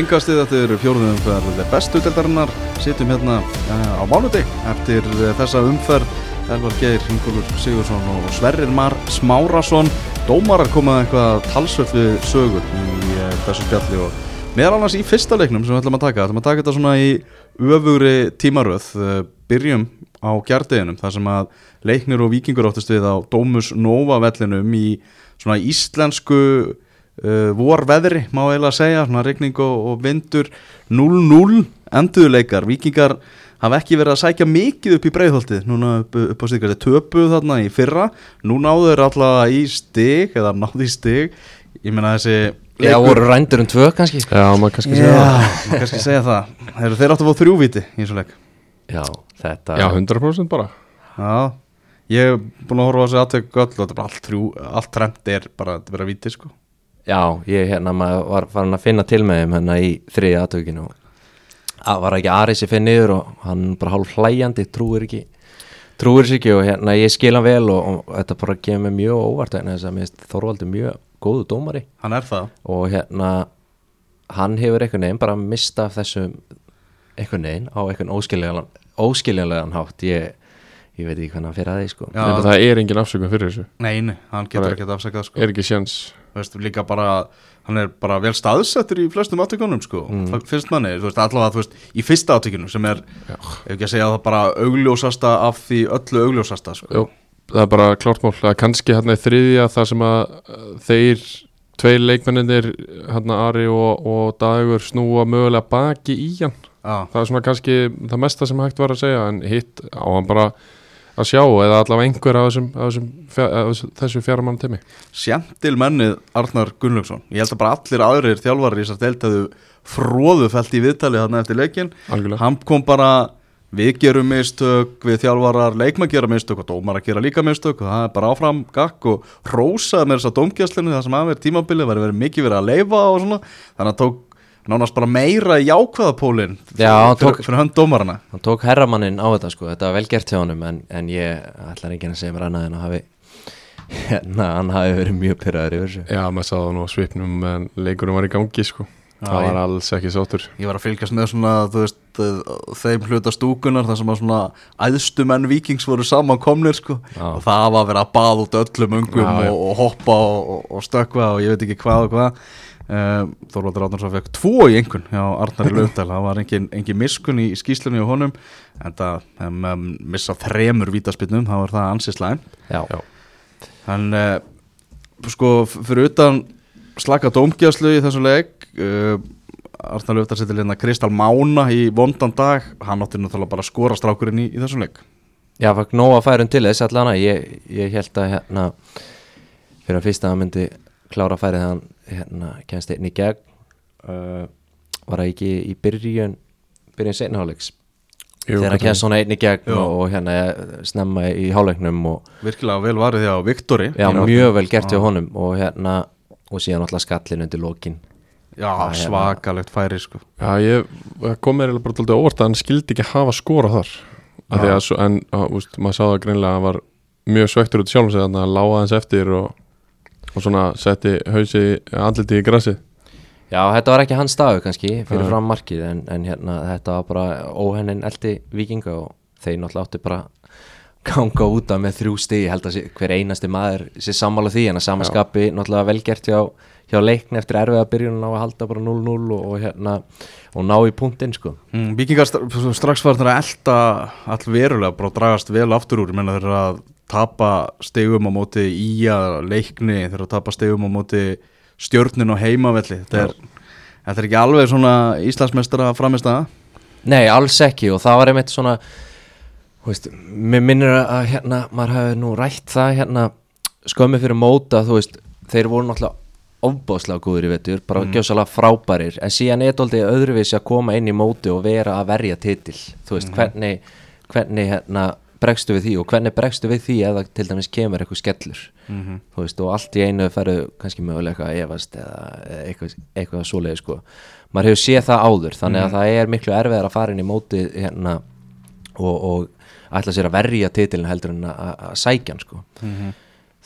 Yngastið þetta eru fjóruðum umferð bestu deltarinnar Sittum hérna uh, á mánudeg eftir uh, þessa umferð. Elvar Geir, Ingólfur Sigursson og Sverrir Mar Smárasson Dómarar komaði eitthvað talsvöld við sögur í uh, þessu spjalli og meðal annars í fyrsta leiknum sem við ætlum að taka. Ætlum að taka þetta svona í öfugri tímaröð. Byrjum á gjardeginum þar sem að leiknir og vikingur áttist við á Dómus Nova vellinum í svona íslensku uh, vorveðri má eiginlega segja, svona regning og, og vindur. 0-0 enduðuleikar, vikingar hafa ekki verið að sækja mikið upp í breiðholtið núna upp, upp á stíkast, töpuð þarna í fyrra. Nú náðu þeir alltaf í stig eða náðu í stig. Ég meina þessi Já, voru rændur um tvö kannski? Já, maður kannski segja Já, það. maður kannski segja það. Þeir, þeir áttu að fá þrjúviti í þessu leik. Já, þetta Já, 100% bara. Já, ég er búin að horfa á þessu aðtök öll og þetta er bara allt þrjú, allt trend er bara að vera viti sko Já, ég hérna var farin að finna til með þeim hérna í þriði aðtökinu og það var ekki Ari sem finn niður og hann bara hálf hlæjandi, trúir ekki trúir sér ekki og hérna ég skil hann vel og, og þetta bara gefur mig mjög óvart vegna þess að mér finnst Þorvaldur mjög góðu dómari. Hann er það. Og hérna hann hefur einhvern veginn bara mista þessum einhvern veginn á einhvern óskiljanlegan óskiljanlegan hátt. Ég, ég veit ekki hvernig hann fyrir að því sko. Já. Það er engin afsökun fyrir þessu. Nei, nei, hann getur ekki að afsaka það sko. Er ekki sjans veist, líka bara, hann er bara vel staðsettur í flestum aðtökunum sko. Mm. Fyrst manni, þú veist, allavega, þú veist, í fyrsta aðtökunu sem er, ef ekki að segja það bara augljósasta af því öllu augljósasta sko. Jú, það er bara klárt mál. Það er kannski hérna í þriðja þar sem að uh, þeir tveir leikmenninir hérna Ari og, og Dagur snúa mögulega baki í hann. Já, það er svona kannski það mesta sem hægt var að segja en hitt á hann bara að sjá eða allavega einhver af þessum, af þessum, af þessu- þessu fjara mann tími Sjentil mennið Arnar Gunnlaugsson. Ég held að bara allir aðrir þjálfarir í þessar deild hefðu fróðufelt í viðtalið þarna eftir leikin algjörlega. Hann kom bara Við gerum mistök, við þjálfarar leikmenn gera mistök og dómar að gera líka mistök og það er bara áfram gakk og rósaði með þess að dómgjastlinu það sem aðverð tímabili var verið mikið verið að leifa og svona. Þannig að tók nánast bara meira í hann fyrir, tók- fyrir hönd dómarana hann tók herramannin á þetta sko. Þetta var vel gert hjá honum en, en ég ætlar ekki að segja mér annað en að hafi hérna, hann hafi verið mjög pyrraður yfir þessu. Já, maður það nú á svipnum en leikurum var í gangi sko. Það Já, var ég- alls ekki sáttur. Ég var að fylgjast með svona, þú veist, þeim hluta stúkunar þar sem að svona æðstu menn vikings voru saman komnir sko. Já. og það var að vera að baða út öllum ungum Já, og, og hoppa og, og, og stökkva og ég veit ekki hvað og hvað um, Þorvaldur Átnarsson fekk tvo í einhvern hjá Arnari Laufdal, það var engin, engin miskun í skýslunni á honum en það um, missa þremur vítaspinnum, það var það Já. Hann uh, sko f- fyrir utan slaka dómgjastlu í þessu leik uh, Arnar Löfdal setur hérna Kristal Mána í vondan dag. Hann átti náttúrulega bara að skora strákurinn í, í þessum leik. Já, fæk nóg að færum til þess allan að ég, ég held að hérna fyrir að fyrst að hann myndi klára að færi hann hérna kennst einn í gegn uh, var það ekki í byrjun byrjun seinháleiks þegar hann kennst svona einn í gegn Jú. og, hérna snemma í háleiknum og virkilega vel varðið hjá Viktori. Já, mjög vel gert hjá honum og hérna og síðan alltaf skallin undir lokin. Já Það er svakalegt færi sko. Já, ég kom eiginlega bara tóltið óvart að hann skildi ekki hafa skora þar. Að því að, svo- en að, úst, maður sá það greinlega að hann var mjög svektur út sjálfum sig þannig að lága hans eftir og, og svona setti hausi andliti í grasið. Já, þetta var ekki hans stafu kannski fyrir fram markið en, en hérna þetta var bara óhennin eldi vikinga og þeir náttúrulega áttu bara ganga út af með þrjú stig. Ég held að sé, hver einasti maður sé sammála því en að samaskapi náttúrulega velgert hjá, hjá leikni eftir erfiða byrjun á að halda bara 0-0 og, og hérna og ná í punktinn sko. Mm, Víkingar st- strax var þetta að elda all verulega bara dragast vel aftur úr. Ég menna þeir eru að tapa stegum á móti í að leikni þeir eru að tapa stegum á móti stjörnin og heimavelli. Þetta er, þetta er ekki alveg svona Íslandsmeistara framist að Nei, alls ekki og það var einmitt svona veist, mér minnir að hérna, maður hafi nú rætt það hérna skömmi fyrir móta, þú veist þeir voru náttúrulega ofbáslega góður í vetur, bara mm. gjössalega frábærir en síðan er þetta öðruvísi að koma inn í móti og vera að verja titil. Þú veist, hvernig, hvernig hérna, bregstu við því og hvernig bregstu við því eða til dæmis kemur eitthvað skellur? Þú veist, og allt í einu ferðu kannski mögulega eitthvað að efast eða eitthvað, eitthvað svoleið sko. Maður hefur séð það áður, þannig að það er miklu erfiðar að fara inn í móti hérna og, og ætla sér að verja titilin heldur en að, að sækja hann sko.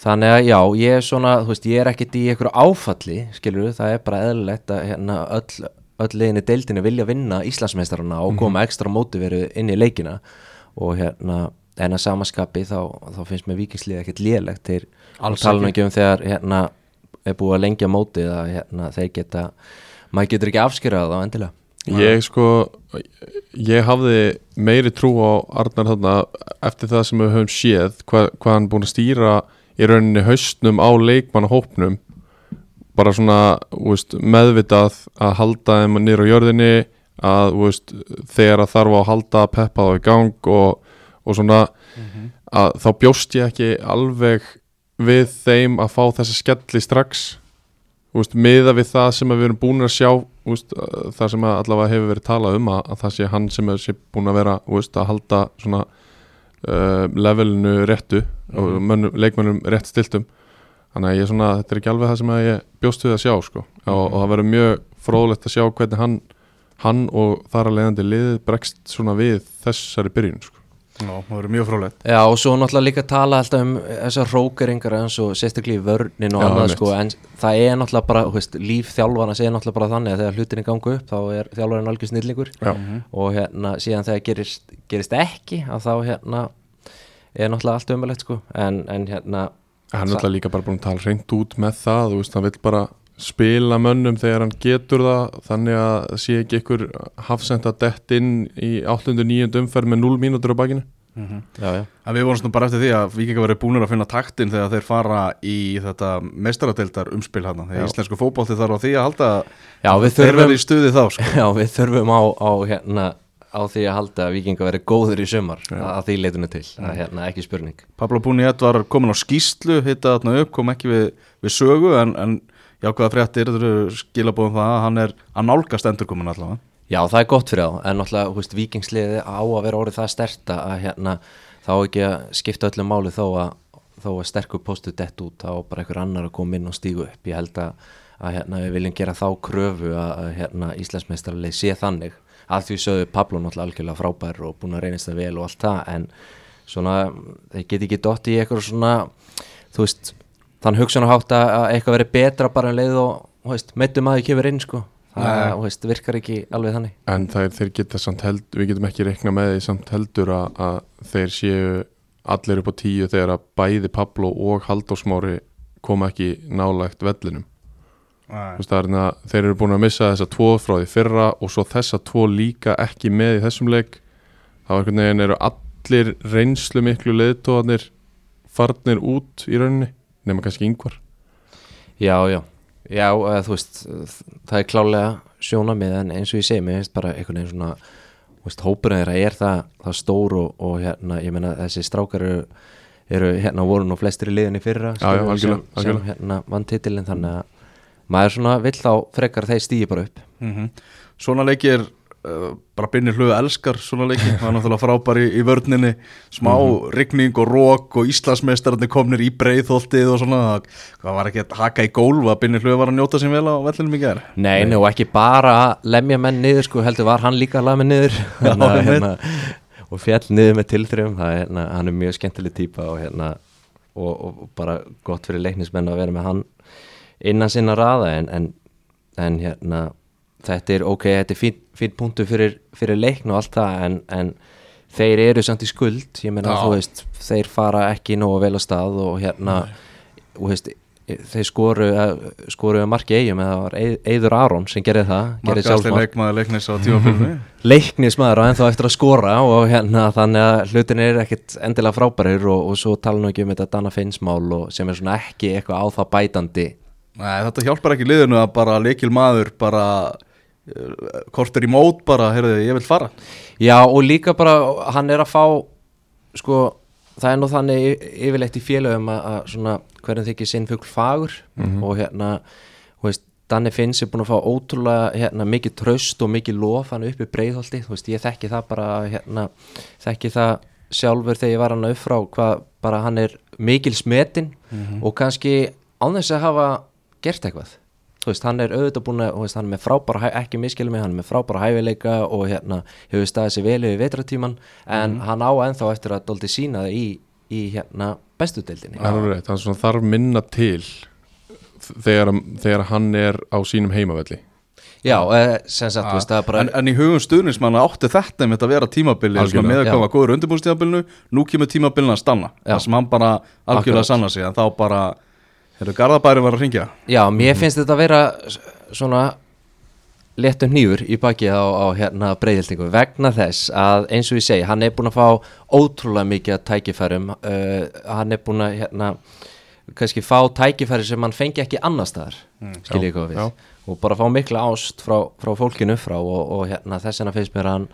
Þannig að já, ég er svona þú veist, ég er ekkert í einhverju áfalli skilur það er bara eðlilegt að hérna öll öll í deildinni vilja vinna Íslandsmeistarana og koma ekstra mótiveru inn í leikina og hérna en að samaskapi þá, þá finnst mér vikingslið ekkert lélegt. Þeir Alls tala ekki. um þegar hérna er búið að lengja mótið að hérna þeir geta maður getur ekki afskýrað þá endilega. Ég sko ég hafði meiri trú á Arnar þarna eftir það sem við höfum séð hvað, hvað hann búin að stýra í rauninni haustnum á leikmannahópnum. Bara svona úst, meðvitað að halda þeim niður á jörðinni að úst, þegar að þarf að halda peppa þá í gang og, og svona að þá bjóst ég ekki alveg við þeim að fá þessa skelli strax. Úst, miða við það sem við erum búin að sjá úst, það sem allavega hefur verið talað um að, að það sé hann sem er búin að vera úst, að halda svona uh, levelinu réttu og mönnum, leikmönnum rétt stiltum þannig að ég er svona, þetta er ekki alveg það sem ég bjóst við að sjá sko. Og, og það verður mjög fróðlegt að sjá hvernig hann hann og þar að leiðandi liðið bregst svona við þessari byrjun sko. Já, það verður mjög frólægt Já og svo náttúrulega líka tala alltaf um þessar rókeringar eins og sérstaklega í vörnin og Já, annað sko en það er náttúrulega bara, þú veist, líf þjálfarnas er náttúrulega bara þannig að þegar hlutinni gangu upp þá er þjálfarinn algjör snillingur. Já. og hérna síðan þegar gerist, gerist ekki að þá hérna er náttúrulega allt umvelegt sko en, en hérna hann er alltaf líka bara búin að tala reynd út með það þú veist, hann vil bara spila mönnum þegar hann getur það þannig að sé ekki ykkur hafsend að dett inn í 8. og 9. umferð með 0 mínútur á bakinu já, já. En við vorum bara eftir því að Víkingar verið búinir að finna taktin þegar þeir fara í þetta meistaradeildar umspil hana þegar Já. íslensku fótbolti þarf á því að halda Já, við þeir þurfum- verið í stuði þá sko. Já, við þurfum á, á hérna á því að halda að vikinga verið góður í sumar að, að því leitinu til, er hérna ekki spurning Pablo Búniet var komin á skýslu hitta þarna upp, kom ekki við, við sögu en, en jákvæða fréttir þetta eru skilabóðum það að hann er að nálgast endurkomin allavega. Já, það er gott fyrir þá, en náttúrulega, hú veist, vikingsliði á að vera orðið það sterta að hérna, þá ekki að skipta öllu máli þó að, þó að sterkur postu dett út, á bara einhver annar að koma inn og stígu upp, ég held að, að hérna, við viljum gera þá kröfu að, að hérna, Íslandsmeistarleik sé þannig. Að því sögðu Pablo náttúrulega algjörlega frábær og búin að reynast það vel og allt það, en svona, þeir geti ekki dott í eitthvað svona, þú veist, þann hugsunahátt að að eitthvað veri betra bara en leið og, meittum að þau kemur inn, sko. Það veist, virkar ekki alveg þannig. En það er, þeir geta samt held við getum ekki reikna með því samt heldur að, að þeir séu allir upp á tíu þegar að bæði Pablo og Halldórsmári koma ekki nálægt vellinum. Þú veist, er, hérna- þeir eru búin að missa þessa tvo frá því fyrra og svo þessa tvo líka ekki með í þessum leik. Þá einhvern veginn eru allir reynslu miklu leiðtóðanir farnir út í rauninni nema kannski yngvar já, já, já, eða, þú veist það er klálega sjónamið en eins og ég segi, mér finnst bara einhvern veginn svona veist, hópurinn þeirra er það, það stór og, og hérna, ég meina þessi strákar eru, eru hérna voru nú flestir í liðinni fyrra Já, já, algjörlega, sem, sem algjörlega. hérna vann titilin þannig að maður svona vill þá frekar þeir stíði bara upp. Mm Svona leikir uh, bara Binni Hlöðu elskar svona leikir það er náttúrulega frábær í, í vörninni. Smá rigning og rók og Íslandsmeistararnir komnir í breiðholtið og svona. Það var ekki að haka í gólf að Binni Hlöðu var að njóta sín vel á vellinum í gær. Nei, nei, og ekki bara lemja menn niður sko, heldur var hann líka að menn niður. Að, einmitt. hérna, og fjall niður með tilþrjum hérna, hann er mjög skemmtileg típa og, hérna, og, og bara gott fyrir leiknismenn að vera með hann innan sinna raða. En, en, en hérna þetta er ok, þetta er fín, fín punktu fyrir, fyrir leikn og allt það en, en þeir eru samt í skuld. Ég meina þú veist, þeir fara ekki nógu vel á stað og hérna og veist, þeir skoru skoru að marki eigum eða það var Eiður Aron sem gerði það, sjálfsmark. leikmaður leiknis á tímafélunni leiknismæður á ennþá eftir að skora og hérna þannig að hlutin er ekkit endilega frábærir og, og svo tala nú ekki um þetta Dana Finnsmál og sem er svona ekki eitthvað á það bætandi. Nei, þetta hjálpar ekki liðinu að bara leikil maður bara kortur í mót bara, heyrðu, ég vil fara. Já og líka bara hann er að fá sko það er nú þannig y- yfirleitt í félögum að, að svona hverjum þykir sinn fugl fagur. Og hérna þú veist, Danni Finns er búin að fá ótrúlega hérna, mikið tröst og mikið lof hann uppi breiðholti, þú veist, ég þekki það bara hérna, þekki það sjálfur þegar ég var hann upp frá hvað bara hann er mikil smetin og kannski án þess að hafa gert eitthvað þú veist, hann er auðvitað búin að, þú veist, hann er með frábæra ekki miskilum hann er með frábæra hæfileika og hérna, hefur staðið sér vel yfir vetratíman en hann á ennþá eftir að doldi sína það í, í hérna bestudeldinni Það er rétt, hann svona þarf minna til þegar, þegar hann er á sínum heimavelli. Já, eh, sem sagt, þú veist, það er bara en, en í hugum stuðnismanna átti þetta með að vera tímabili svona Algjörlega. með að koma góður undirbúrstímabilinu nú kemur tímabilinu að stanna. Það sem hann bara algjörlega sanna sig en þá bara, hefur Garðabæri var að ringja Já, mér finnst þetta að vera svona léttum hnífur í baki á, á hérna breyðildingu vegna þess að eins og ég segi hann er búin að fá ótrúlega mikið tækifærum uh, hann er búin að hérna kannski fá tækifæri sem hann fengi ekki annar staðar mm, skil ég hvað við. já. og bara fá mikla ást frá, frá fólkinu frá og, og hérna þess vegna finnst mér að hann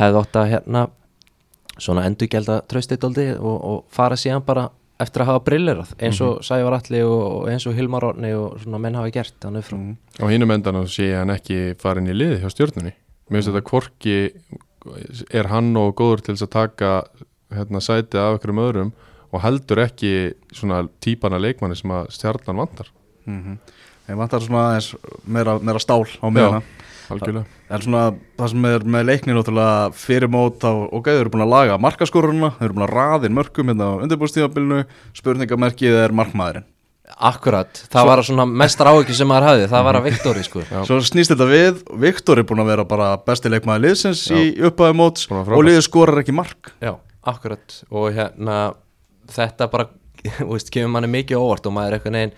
hefði ótt að hérna svona endurgelda tröstitóldi og, og fara síðan bara eftir að hafa brillerað eins og Sævar Alli og, og eins og Hilmar Orni og svona menn hafa gert hann upp frá á hinum endanum sé ég hann ekki farin í liði hjá stjórnunni mér finnst þetta hvorki er hann og góður til þess að taka hérna, sætið af einhverjum öðrum og heldur ekki svona típana leikmanni sem að stjarnan vantar. Mm ég vantar svona aðeins meira, meira stál á meðana algjörlega. En svona það sem er með leiknir fyrir mót á, ok, þau eru búin að laga markaskoruna, þau eru búin að raðin mörgum hérna á undirbúrstímabilinu, spurningamerkið er markmaðurinn. Akkurat, það var svona mestar áhyggjur sem maður hafði, það var að Viktori sko. Já. Svo snýst þetta við, Viktor er búin að vera bara besti leikmaður liðsins Já. í upphæði móts að og liðið skorar ekki mark. Já, akkurat. Og hérna þetta bara, þú veist, kemur manni mikið óvart og maður er eitthvað neginn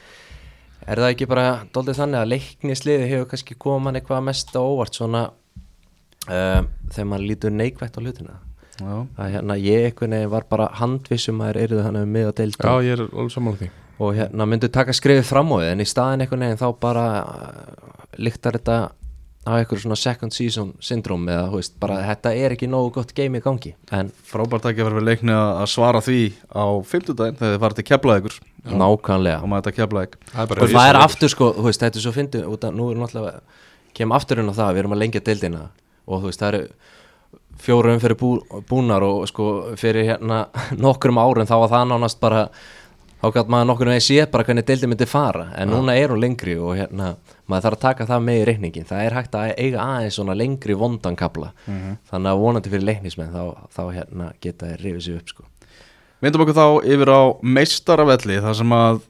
er það ekki bara doldið þannig að leiknisliði hefur kannski komað eitthvað mest á óvart svona um, þegar maður lítur neikvægt á hlutina? Já, að hérna ég eitthvað neginn var bara handvissum að er eruðu hann um mig og deild. Já ég er alveg saman því. Og hérna myndu taka skrifið fram á þið en í staðin eitthvað neginn þá bara uh, líktar þetta á eitthvað svona second season syndrom eða þú veist, bara þetta er ekki nógu gott game í gangi. En frábært ekki að vera við leikni að svara því á fimmtudaginn þegar þið farið til keflaðegur nákvæmlega. Og maður þetta keflaðeg það er aftur sko, þú veist, þetta er svo fyndið út að nú er náttúrulega, kem aftur inn á það við erum að lengja deildina. Og þú veist, það eru fjóru umfyrir bú, búnar og sko fyrir hérna nokkrum árum þá var það nánast bara þá gæt maður nokkur veginn sé bara hvernig deildin myndi fara en núna er hún lengri og hérna maður þarf að taka það með í reikningin það er hægt að eiga aðeins svona lengri vondankabla þannig að vonandi fyrir leiknismenn þá, þá hérna geta þeir rifið sér upp sko. Vindum okkur þá yfir á meistaravelli þar sem að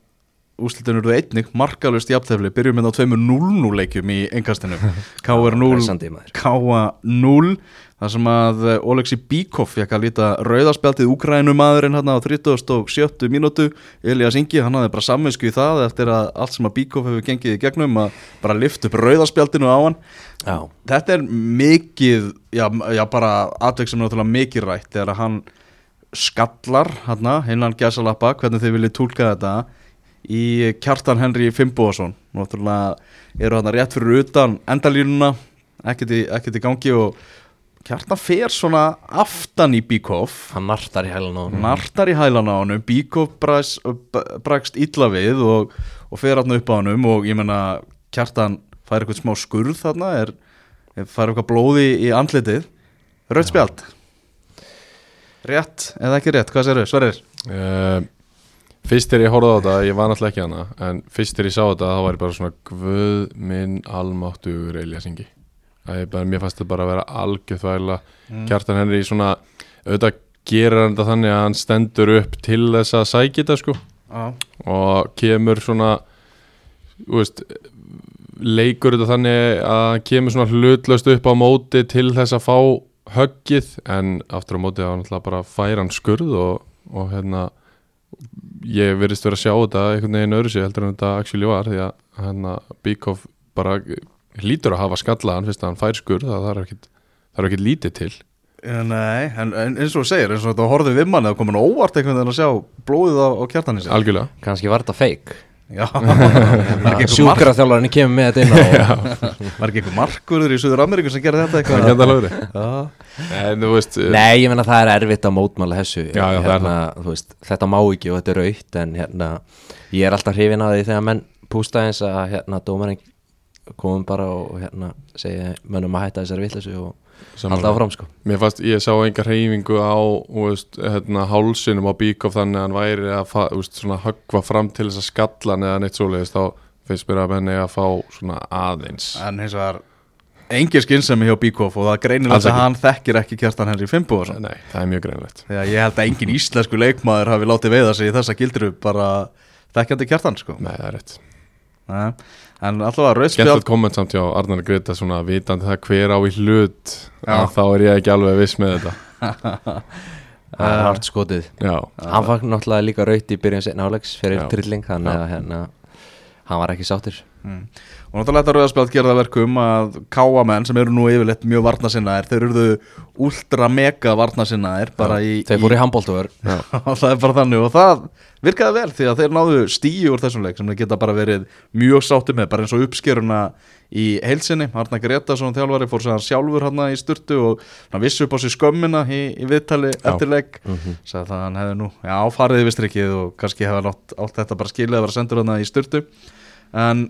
úslitin eru einnig markalust jafntefli. Byrjum við á tveimur 0-0 leikjum í engastinu KR 0 Hressandi, maður. KA 0 þar sem að eh, Oleksi Bíkov fekk að líta rauðaspjaldið Úkrænumadurinn hérna á 37. mínútu. Elias Ingi, hann hafði bara samvinsku í það eftir að allt sem að Bíkov hefur gengið í gegnum að bara lift upp rauðaspjaldinu á hann. Já, þetta er mikið já, já bara atveg sem er náttúrulega mikið rætt þegar að hann skallar hérna, hinnan gæsalappa hvernig þið viljið túlka þetta í kjartan Henry Fimboðsson náttúrulega eru hann rétt fyrir utan endalínuna ekkert í, ekkert í gangi og kjartan fer svona aftan í Bíkov hann nartar í hælan á hann nartar í hælan á Bíkov bræst, brækst illa við og, og fer hann upp á honum og ég menna kjartan fær eitthvað smá skurð þarna er, er fær eitthvað blóði í andlitið. Rautt spjald. Rétt eða ekki rétt, hvað séru, Sverrir? uh, fyrst þegar ég horfði á þetta ég var náttúrulega ekki hana en fyrst þegar ég sá þetta þá var ég bara svona guð minn almáttugur er bara, mér fannst þetta bara að vera algjörð þvæla. Kjartan Henry svona auðvitað gerir hann þetta þannig að hann stendur upp til þess að sækja þetta sko. Já, og kemur svona veist leikur þetta þannig að hann kemur svona hlutlaust upp á móti til þess að fá höggið en aftur á móti þá náttúrulega bara fær hann skurð og, og hérna ég verðist vera að sjá þetta einhvern veginn öðru sig heldur en þetta actually var því að hérna Bíkov bara hlýtur að hafa skallaðan fyrst að hann fær skurð það er ekkit, það er ekkit lítið til. Eh, Nei, en, en eins og þú segir eins og þetta horfði við manni að koma óvart einhvern veginn að sjá blóðið á, á kjartanin sig algjörlega. Kannski var þetta fake Sjúkraþjálfarinn kemur með þetta var ekki einhver markurður í Suður Ameríku sem gerði þetta eitthvað? Hérna en þú veist Nei, ég menna það er erfitt að mótmála þessu. Já, já, hérna, þú veist, Þetta má ekki og þetta er aukt en hérna, ég er alltaf hrifin að því þegar menn pústa eins að hérna, dómarinn komum bara og hérna, segja mönnum að hætta þessari vitleysu og Halda áfram sko. Mér fannst, ég sá enga reyfingu á veist, hérna, hálsinum á Bíkoff þannig að hann væri að veist, svona, höggva fram til þess að skalla hann eða neitt svoleiðist þá finnst mér að menni að fá svona aðeins. En hins vegar engin skynsemi hjá Bíkoff og það er greinilegt að hann þekkir ekki kjartan Henry Fimboðsson Nei, það er mjög greinlegt Þegar ég held að engin íslensku leikmaður hafi látið veiða sig í þessa gildru bara þekkjandi kjartan sko. Nei, það er rétt. Nei. En alltaf að rauðspjald Skemmtilegt komment samt hjá Arnar Greta svona vitandi það hver á í hlut þá er ég ekki alveg viss með þetta. Það er hart skotið. Já, hann fann náttúrulega líka raut í byrjun setna álegs fyrir Já. trilling þannig að hérna hann var ekki sáttur mm. og náttúrulega þetta rauðspjald gera það verkum að káamenn sem eru nú yfirleitt mjög varnasinnaðir þeir eruðu ultra mega varnasinnaðir bara í, þeir fóru í handbóltuvör og það er bara þannig og það virkaði vel því að þeir náðu stíu úr þessum leik sem þeir geta bara verið mjög sátti með bara eins og uppskeruna í heilsinni Arna Gretarsson þjálfari fór sér sjálfur hann í sturtu og hann vissi upp á sér skömmina í, í viðtali eftir leik. Sagði það að hann hefði nú, já, farið yfir strikkið og kannski hefði allt, þetta bara skilið að vera sendur hann í sturtu. En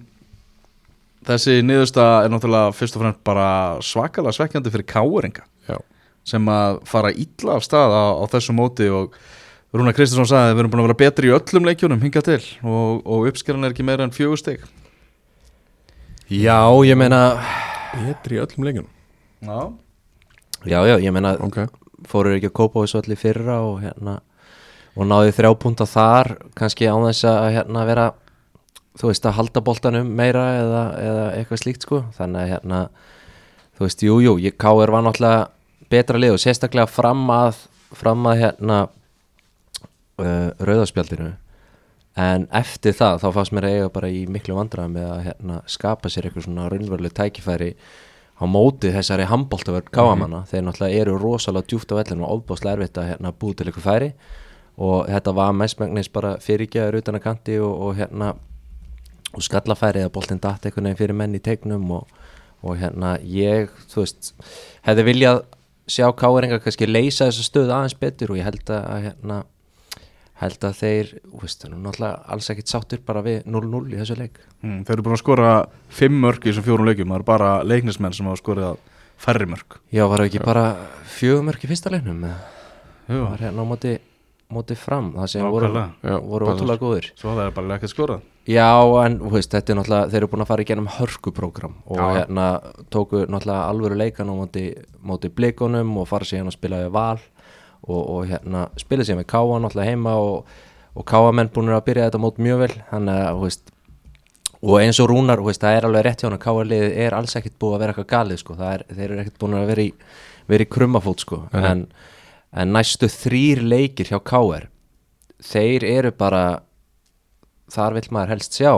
þessi niðursta er náttúrulega fyrst og fremst bara svakalega svekkjandi fyrir káeringa já, sem að fara illa af stað á, á þessu móti og Rúna Kristinsson sagði að við erum búin að vera betri í öllum leikjunum hinga til og, og uppskeran er ekki meira en fjögur steg já ég meina betri í öllum leikunum Já, já já ég meina Ok, fóru ekki að kópa þessu allir fyrra og hérna og náði þrjá púnta þar kannski á þess að hérna vera þú veist að halda boltanum meira eða, eða eitthvað slíkt sko. Þannig að hérna þú veist, jú, jú, K.R. var náttúrulega betra lið og sérstaklega fram að fram að hérna uh, rauðarspjaldinu en eftir það þá fannst mér eiga bara í miklu vandræðum með að hérna, skapa sér eitthvað svona raunveruleg tækifæri á móti þessari handbóltavörn káamanna þeir náttúrulega eru rosalega djúft á vellinu og ofbáslega erfitt að hérna, búi til eitthvað færi. Og þetta var mestmengnis bara fyrirgjaður utan að kanti og, og hérna og skallafæri eða boltinn datt einhvern veginn fyrir menn í tegnum og, og hérna ég, þú veist hefði viljað sjá káeringa kannski leysa þessa stöð aðeins betur og ég held að, að hérna held að þeir, veist, nú náttúrulega alls ekkit sáttur bara við 0-0 í þessu leik. Mm, þeir eru búin að skora fimm mörg í þessum fjórum leikjum, það eru bara leiknismenn sem hafa skorið færri mörg Já, var það ekki bara fjögumörk í fyrsta leiknum? Jú, var hérna á móti, móti fram það sem voru. Já, voru ótrúlega góðir. svo það er bara ekki skorað Já, en veist, þetta er náttúrulega þeir eru búin að fara í genum hörkuprógram og Já. hérna tóku náttúrulega alvöru leikan á móti, móti blikunum og fara síðan að spila við val og, og hérna spila síðan við Káa náttúrulega heima og, og Káa menn búin að byrja þetta mót mjög vel þannig að, þú veist og eins og Rúnar, þú veist, það er alveg rétt hjá hann Káa liðið er alls ekkit búið að vera eitthvað galið sko. er, þeir eru ekkit búin að vera í, vera í krummafót sko. Nei. en, en næstu þrýr leikir hjá Káar þeir eru bara þar vill maður helst sjá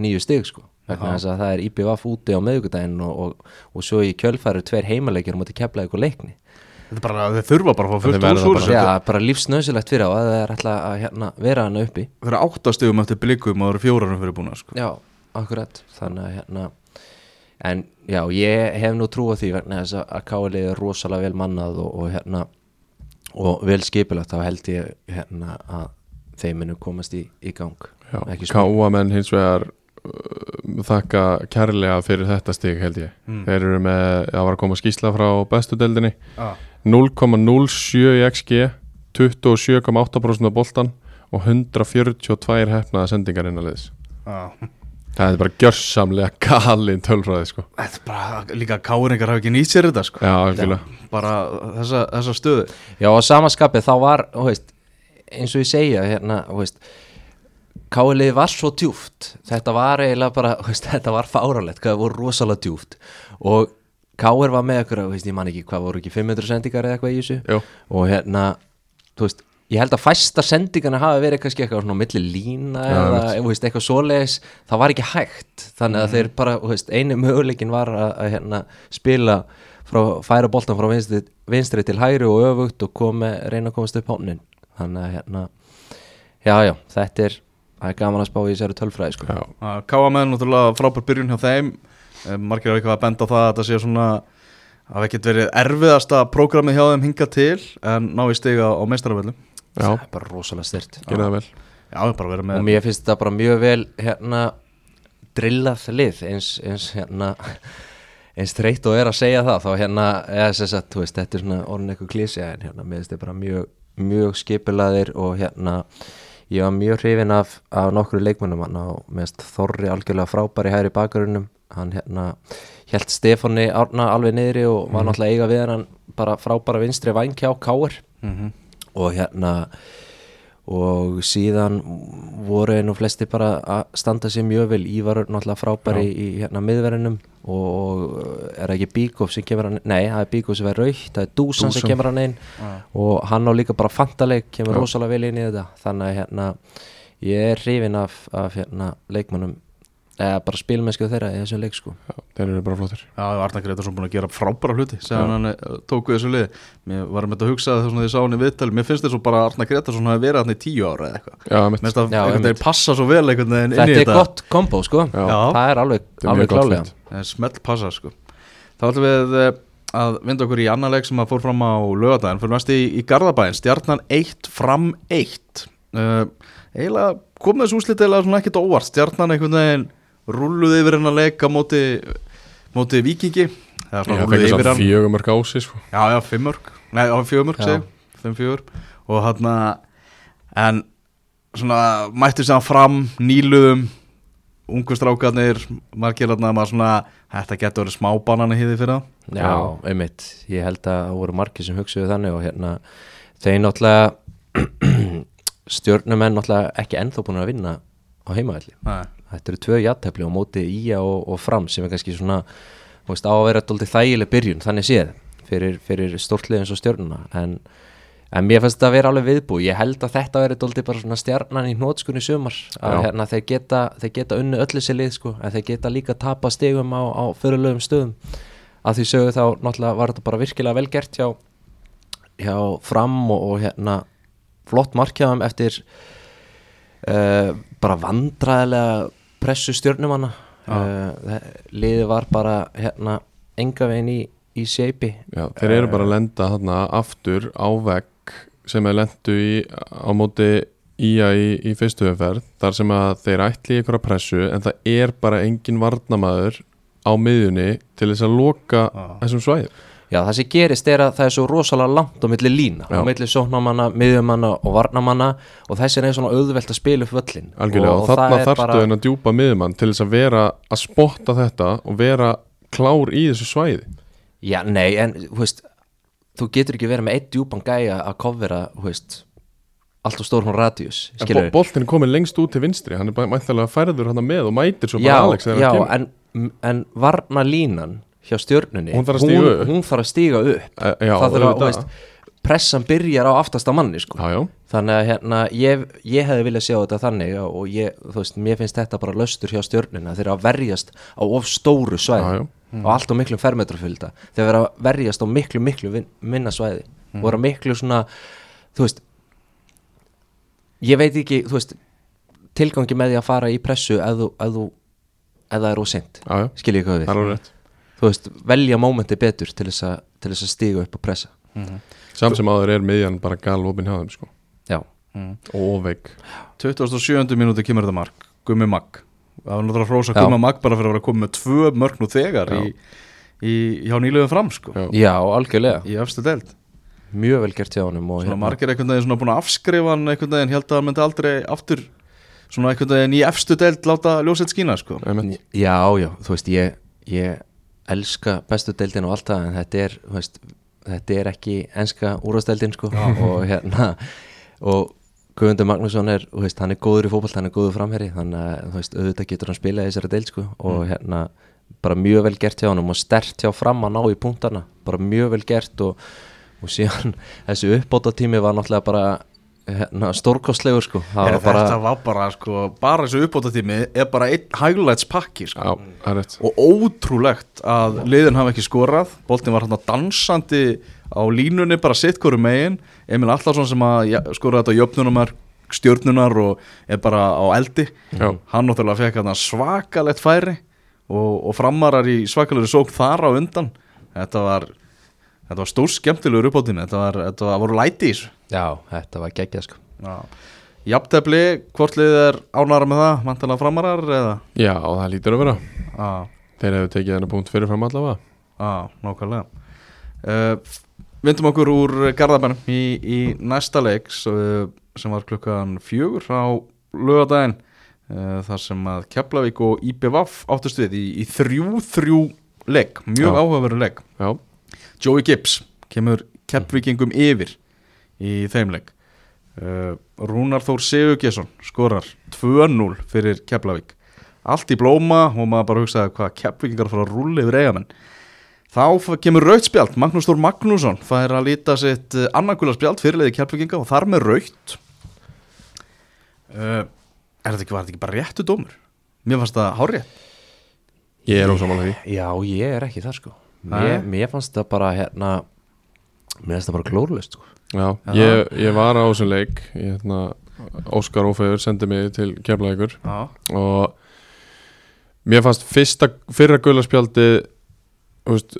nýju stig sko. Vegna þess að það er IBVF úti á meðugudaginn og, og, og svo í kjölfæru tveir heimaleikir um að kepla eitthvað leikni. Þetta er bara, þeir þurfa bara að fá fullt úr bara- þessu. Já, bara lífsnöðsilegt fyrir á að það er alltaf að hérna, vera hana uppi. Þeir eru áttastegum eftir blikum og það eru fjórarum fyrir búin sko. Já, akkurat. Þannig að hérna en já, ég hef nú trú á því vegna þess að Káli er rosalega vel mannað og, og hérna og vel skipulagt, þá held ég hérna að þeim munu komast í, í gang. Káamenn hins vegar uh, þakka kærlega fyrir þetta stig held ég Mm. Þeir eru með, það var að koma skýsla frá bestu deildinni ah. 0,07 í XG 27,8% af boltan og 142 hefnaða sendingar innan liðs Ah. Það er bara gjörsamlega galin tölfræði sko er bara líka káringar hafa ekki nýtt sér þetta sko. Já, bara þessa, þessa stöðu Já, á samaskapið þá var, veist, eins og ég segja, hérna, þú veist, Kálið var svo djúft, þetta var eiginlega bara, veist, þetta var fáralegt, það voru rosalega djúft og Káir var með okkur, veist, ég man ekki hvað voru ekki 500 sendingar eða eitthvað í þessu? Jú, og hérna, þú veist, ég held að fæsta sendingarna hafi verið kannski eitthvað svona á milli lína Já, eða, veist, eitthvað svoleiðis, það var ekki hægt, þannig að þeir bara, veist, einu möguleikin var að, að hérna, spila frá, færa boltan frá vinstri, vinstri til hægri og öfugt og komi, reyna að komast upp hánin þannig að hérna já, já, þetta er, það er gaman að spá í þessari tölfræði, sko. Já, Káa með náttúrulega frábær byrjun hjá þeim. Eh, margir hafa eitthvað að benda á það að þetta sé svona hafa ekkert verið erfiðasta prógramið hjá þeim hinga til en ná í stiga á meistaraföllum já, það er bara rosalega styrt gera það vel. Já, bara verið og mér finnst þetta bara mjög vel hérna drillað lið eins, eins hérna eins þreytt og er að segja það. Þá hérna, eða þess að, þú veist, þetta er svona orðin eitthvað klísja en hérna, mér finnst þetta bara mjög mjög skipilaðir og hérna ég var mjög hrifin af, af nokkru leikmennum hann mér finnst Þorri algjörlega frábæri hæri bakgrunum. Hann hérna held Stefáni Árna alveg niðri og var náttúrulega eiga við hann bara frábæra vinstri væng hjá Káir Mhm. og hérna og síðan voru nú flesti bara að standa sér mjög vel. Ívar náttúrulega frábæri í hérna miðverðinum og, og er ekki Bíkov sem kemur hann nei, það er Bíkov sem er raukt, það er Dúsan sem kemur hann inn. Og hann á líka bara fantaleg, kemur rosalega vel inn í þetta. Þannig að hérna ég er hrifin af, af hérna leikmannum eða bara spilmennsku þeirra í þessum leik sko. Já, þeir eru bara flottir. Já, Arnar Gretarsson búin að gera frábæra hluti sem hann uh, tók við þessu liði. Mér var með þetta að hugsa þess að ég sá hann í viðtali Mér finnst þess að bara að Arnar Gretarsson hafi verið hann í tíu ára eða eitthvað. Já, mitt Mér finnst að einmitt. veginn passa svo vel einhvern veginn inn í þetta er þetta. gott kombo sko. Já. Já. það er alveg, Þetta er alveg klálega. Eh, Smell passa sko. Þá ætlum við eh, að vinda okkur í annan leik sem að fór fram á lögadaginn Fyrir næst í, í Garðabæinn, stjarnan 1 fram 1 Eiginlega kom þessu úslit eiginlega svona ekkert óvart Stjarnan einhvern veginn rulluði yfir hennar leik á móti, móti Víkingi. Það er Já, svona það rulluði er yfir samt hann. fjögum mörg ási sko. Já, já, fimm mörg Nei, á segjum Fimm fjögur. Og hann En svona mættu sér fram Nýluðum Ungu strákarnir Margir hann maður svona Þetta getur verið smábanan í hýði fyrir það Já, einmitt, ég held að það voru margir sem hugsuðu þannig og hérna þeir náttúrulega stjórnumenn náttúrulega ekki ennþá búin að vinna á heimaðalli. Þetta eru tvö jattefli á móti Ía og, og Fram sem er kannski svona veist, á að vera dóldi þægileg byrjun þannig séð fyrir, fyrir stórtlið eins og stjórnuna en, en mér finnst þetta að vera alveg viðbú ég held að þetta veri dóldi bara svona stjarnan í hnótskunni sumar að hérna, þeir, geta, geta unnu öllu sér lið sko, en þeir geta líka tapa stigum á, á fyrirlögum stöðum. Að því sögu þá náttúrulega var þetta bara virkilega vel gert hjá, hjá Fram og, og hérna flott markjaðum eftir uh, bara vandræðilega pressu stjórnumanna uh, liðið var bara hérna enga veginn í, í seipi þeir eru bara að lenda þarna aftur á vegg sem er lendu í á móti ía í, í fyrstu umferð þar sem að þeir ætli í ykkur að pressu en það er bara engin varnamaður á miðjunni til þess að loka þessum svæðum Já, það sem gerist er að það er svo rosalega langt á milli lína, Já. á milli sóknamanna, miðjumanna og varnamanna og þessi er svona auðvelt að spila upp völlin algjörlega og, það þarna er þarftu bara- en að djúpa miðjumann til þess að vera að spotta þetta og vera klár í þessu svæði. Já, nei, en þú veist þú getur ekki verið með eitt djúpan gæja að kofvera, þú veist allt og stór hún radius, en boltin er komin lengst út til vinstri hann er bara mæntalega færður hann með og mætir svo bara já, Alex já, hann kemur. en, en varna línan hjá stjörnunni Hún þarf að stíga hún, upp. hún að stíga upp. Eh, já, það þarf að, veist, pressan byrjar á aftasta manni sko. já, þannig að hérna, ég, ég hefði viljað sjá þetta þannig og ég, þú veist, mér finnst þetta bara löstur hjá stjörnuna þeir eru að verjast á of stóru svæði. Og allt á miklu fermetrafölda þeir eru að verjast á miklu, miklu vin, minna svæði. Og vera miklu svona þú veist ég veit ekki, þú veist tilgangi með því að fara í pressu ef þú, ef þú ef það er óseint, já, já, skil ég hvað við veist, velja mómenti betur til þess, að, til þess að stíga upp og pressa. Samt sem áður er miðjan bara gal opinn hjá þeim sko. Já, og veik 27. mínúti kemur þetta mark. Gummi Magg Það var náttúrulega hrósa. Gummi Magg bara fyrir að vera komið með tvö mörg nú þegar í, í, hjá nýluðum fram sko. Já. já, algjörlega. Í efstu deild. Mjög vel gert hjá honum og Svona margir einhvern veginn svona búin að afskrifa hann einhvern veginn held að hann myndi aldrei aftur svona einhvern veginn í efstu deild láta ljósett skína sko. Já, já, þú veist, ég, ég elska bestu deildin og allt það en þetta er, veist, þetta er ekki enska úrvasteldin, sko. Og hérna, og Guðmundur Magnússon er, veist, hann er góður í fótboll hann er góður framherri, þannig að, auðvitað getur hann spilað í þessari deild, sko. Og hérna, bara mjög vel gert hjá honum og stert hjá fram að ná í punktana. Bara mjög vel gert og, og síðan þessi uppbóta tími var náttúrulega bara hérna, stórkostlegur, sko. Var bara, Þetta var bara sko bara þessu uppbóta tími er bara einn highlights pakki sko. Já, og ótrúlegt að liðin hafa ekki skorað. Boltin var hann dansandi á línunni bara sitt hverju megin. Emil Allarsson sem að ja, skoraði þetta á jöfnunumar stjörnunar og er bara á eldi. Já. hann náttúrulega fekk hann svakalett færi og, og framarar í svakalegri sók þar á undan. Þetta var, þetta var stór skemmtilegur uppbótinu þetta, var, þetta var, voru læti í þessu. Já, þetta var geggjað, sko. Já. Jafntefli, hvort liðið er ánara með það, vantanlega framarar eða? já, það lítur að vera. Já, þeir hefur tekið þennan punkt fyrir fram allavega. Já, nákvæmlega. Uh, Vindum okkur úr Garðabænum í, í næsta leiks uh, sem var klukkan fjögur á lögadaginn uh, þar sem að Keflavík og IBVF áttust við í, í þrjú þrjú leik, mjög áhugaveru leik. Já, Joey Gibbs kemur Kefvíkingum yfir í þeim leik. Uh, Rúnar Þór Sigurgesson skorar 2-0 fyrir Keflavík. Allt í blóma og maður bara hugsaði hvað Keflavíkingar fara að rúli yfir eigamenn þá kemur rautspjald Magnús Þór Magnússon fær að líta sitt uh, annarkula spjald fyrirleiði Keflavíkinga og þar með raut uh, er þetta ekki, var þetta ekki bara réttu dómur? Mér fannst það hárið Ég er ósamála því. Já, ég er ekki þar sko. Mér, mér fannst það bara hérna Mér finnst það bara glórlust sko. Ég, ég var á þessum leik ég, hérna, Óskar Ófegur sendi mig til keflaðíkur Já, og mér fannst fyrsta, fyrra gulaspjaldi veist,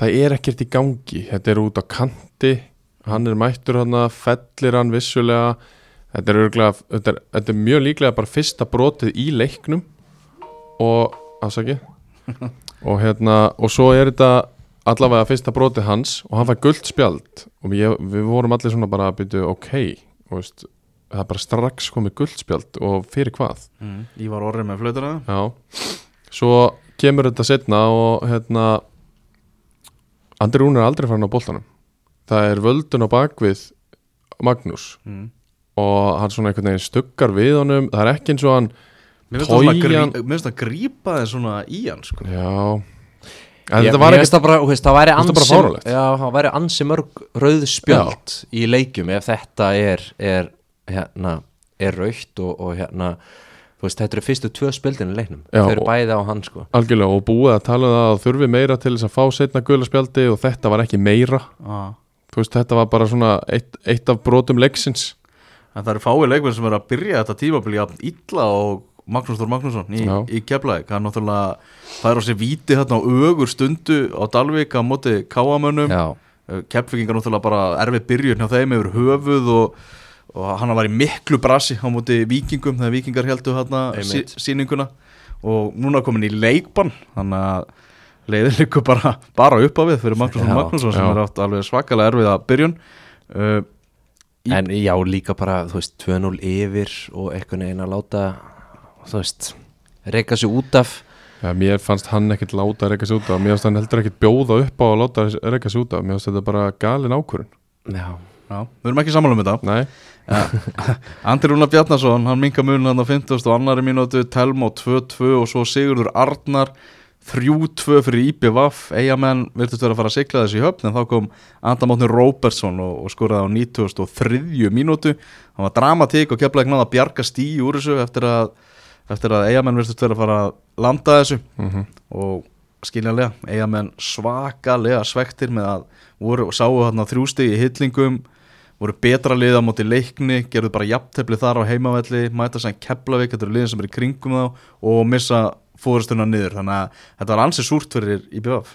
það er ekkert í gangi. Þetta er út á kanti hann er mættur hann fellir hann vissulega. Þetta er, örglega, þetta, er, þetta er mjög líklega bara fyrsta brotið í leiknum. Og afsaki og hérna og svo er þetta allavega fyrsta brotið hans og hann fær guld spjald. Og ég, við vorum allir svona bara að byrja ok, og veist, það er bara strax komið guld spjald. Og fyrir hvað? Mm. Ívar Orri með flötuna Já, svo kemur þetta setna og hérna Andri Rún er aldrei farin á boltanum. Það er völdun á bakvið Magnús. Mm. og hann svona einhvern veginn stuggar við honum. Það er ekki eins og hann Mér finnst það að grípa þeir svona í hann sko. já. En Ég- þetta var finnst það bara, þú veist, það væri ansi? Já, ansi mörg rauð spjöld í leikjum ef þetta er er, hérna, er raukt og, og hérna þú veist, þetta eru fyrstu tvö spjöldin í leiknum. Já, þau eru bæði á hann sko. Algjörlega og búið að tala um það að þurfi meira til þess að fá setna gula spjaldi og þetta var ekki meira. Ah. þú veist þetta var bara svona eitt, eitt af brotum leiksins. En það eru fáið leikmenn sem er að byrja þetta tímabili jafn illa og Magnús Þór Magnússon í, í Keflæk hann náttúrulega fær á sig víti hérna á ögur stundu á Dalvík á móti káamönnum Já, Keflækingar náttúrulega bara erfið byrjun hjá þeim yfir höfuð og, og hann var í miklu brasi á móti vikingum þegar vikingar heldur hérna sí, Einmitt. sýninguna. Og núna komin í leikbann þannig að leiðin líka bara, bara upp á við fyrir Magnús Þór Magnússon sem já. er átt alveg svakalega erfið að byrjun. Uh, Í- en já, líka bara, þú veist, 2-0 yfir og einhvern veginn að láta þú veist, reyka sig út af. Ja, mér fannst hann ekkert láta að reyka sig út af. Mér fannst hann heldur ekkert bjóða upp á að láta að reyka sig út af. Mér fannst þetta bara galin ákvörun Já, Já, við erum ekki sammála um þetta. Nei, Andri Rúnar Bjarnason, hann minka mun hann á 50 og annari mínútu, Telmo 2-2 og svo Sigurður Arnar 3-2 fyrir IPVaf eigamenn virtust vera að fara að sigla þessi höfn en þá kom Andamátni Róbertsson og, og skoraði á 93. mínútu. Hann var dramatík og keflaði náða að bjarga stíi úr þessu eftir að, eftir að eigamenn virtust vera að fara að landa þessu. Mm og skiljanlega, eigamenn svakalega svektir með að voru og sáu þarna þrjústigi í hyllingum voru betra liða á móti leikni gerðu bara jafntefli þar á heimavelli mæta sem Keflavík, þetta eru liðin sem er í kringum þá og missa fórustuna niður. Þannig að þetta var ansið súrt fyrir IBF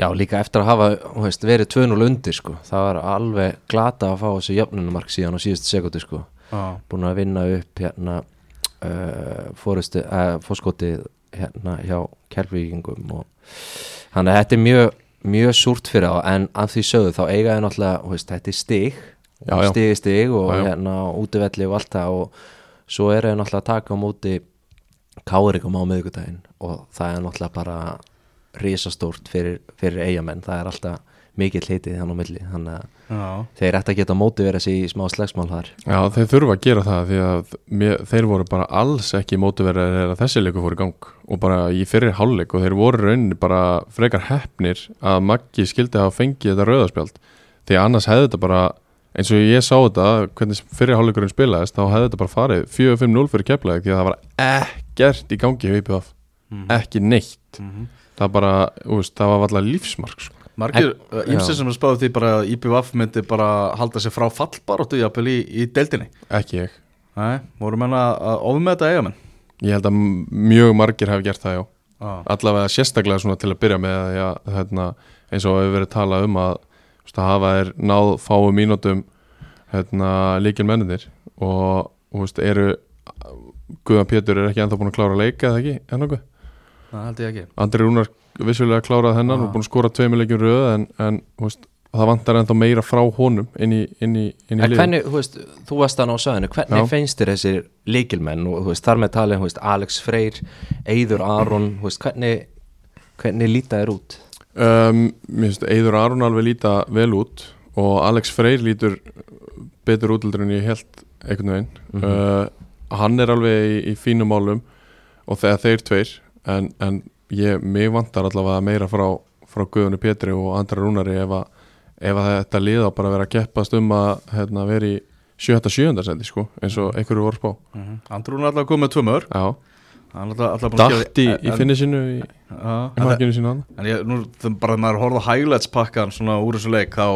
já líka eftir að hafa veist, verið 2-0 undir sko það var alveg glata að fá þessu jöfnunumark síðan á síðustu sekundi sko. Ah. búin að vinna upp hérna fórustu, uh, fórskotið hérna hjá kelvíkingum og þannig að þetta er mjög mjög súrt fyrir á en að því sögðu þá eiga þið náttúrulega, veist, þetta er stig stig er stig og Já, já. hérna útivelli og allt það og svo er þið náttúrulega að taka á móti kárikum á miðvikudaginn og það er náttúrulega bara risastórt fyrir, fyrir eigamenn það er alltaf á milli þannig að Já, þeir ætti að geta móti verið sig í smá slagsmál þar já þeir þurfa að gera það því að mér, þeir voru bara alls ekki mótiverið þegar þessi leiku fór í gang og bara í fyrir hálfleik og þeir voru rauninni bara frekar heppnir að Maggi skildi hafa fengið þetta rauðaspjald því að annars hefði þetta bara eins og ég sá þetta, hvernig fyrir hálfleikurinn spilaðist þá hefði þetta bara farið 4-5-0 fyrir keflaði því að það var ekkert í gangi hjá IPF, Mhm. ekki neitt Mhm. það bara, úst, það var alltaf lífsmark sko. Margir, ímsið já. sem er spáðið því bara að IBF myndi bara halda sér frá fallbaróttu jafnvel í, í deildinni. Ekki ég. Nei, voru menna að ofmeta eigamenn ég held að mjög margir hafi gert það já. Ah. allavega sérstaklega svona til að byrja með að já, hérna, eins og hefur verið talað um að, að hafa er náð fáum mínútum hérna, líkil menninir og þú veist, eru Guðan Pétur er ekki ennþá búin að klára að leika eða ekki, en nokkuð Það held ég ekki Andri Rúnar vissulega klárað hennan og búin að skora tveimur leikjum röð en, en veist, það vantar ennþá meira frá honum inn í, inn í, inn í En hvernig, þú veist, þú varst þannig á söðinu hvernig Já. finnst þér þessir líkilmenn og þú veist, þar með talið, þú veist, Alex Freyr Eyður Aron, þú veist, hvernig hvernig líta þér út? Um, mér finnst Eidur Aron alveg líta vel út og Alex Freyr lítur betur útlöldur en ég held einhvern veginn Mhm. uh, hann er alveg í, í fínum málum og þegar þeir tveir en, en ég, mig vantar allavega meira frá, frá Guðunni Pétri og Andra Rúnari ef að, ef að þetta liða bara vera að keppast um að hérna, vera í 7-7. sendi sko, eins og einhverju voru spá Andrún er alltaf komið með tvö mörg Já, Hann er alltaf, alltaf búinn að dætt í, gera- í í, Já, í en- ég, nú, bara þegar maður horfði á highlights pakkan svona úr þessu leik þá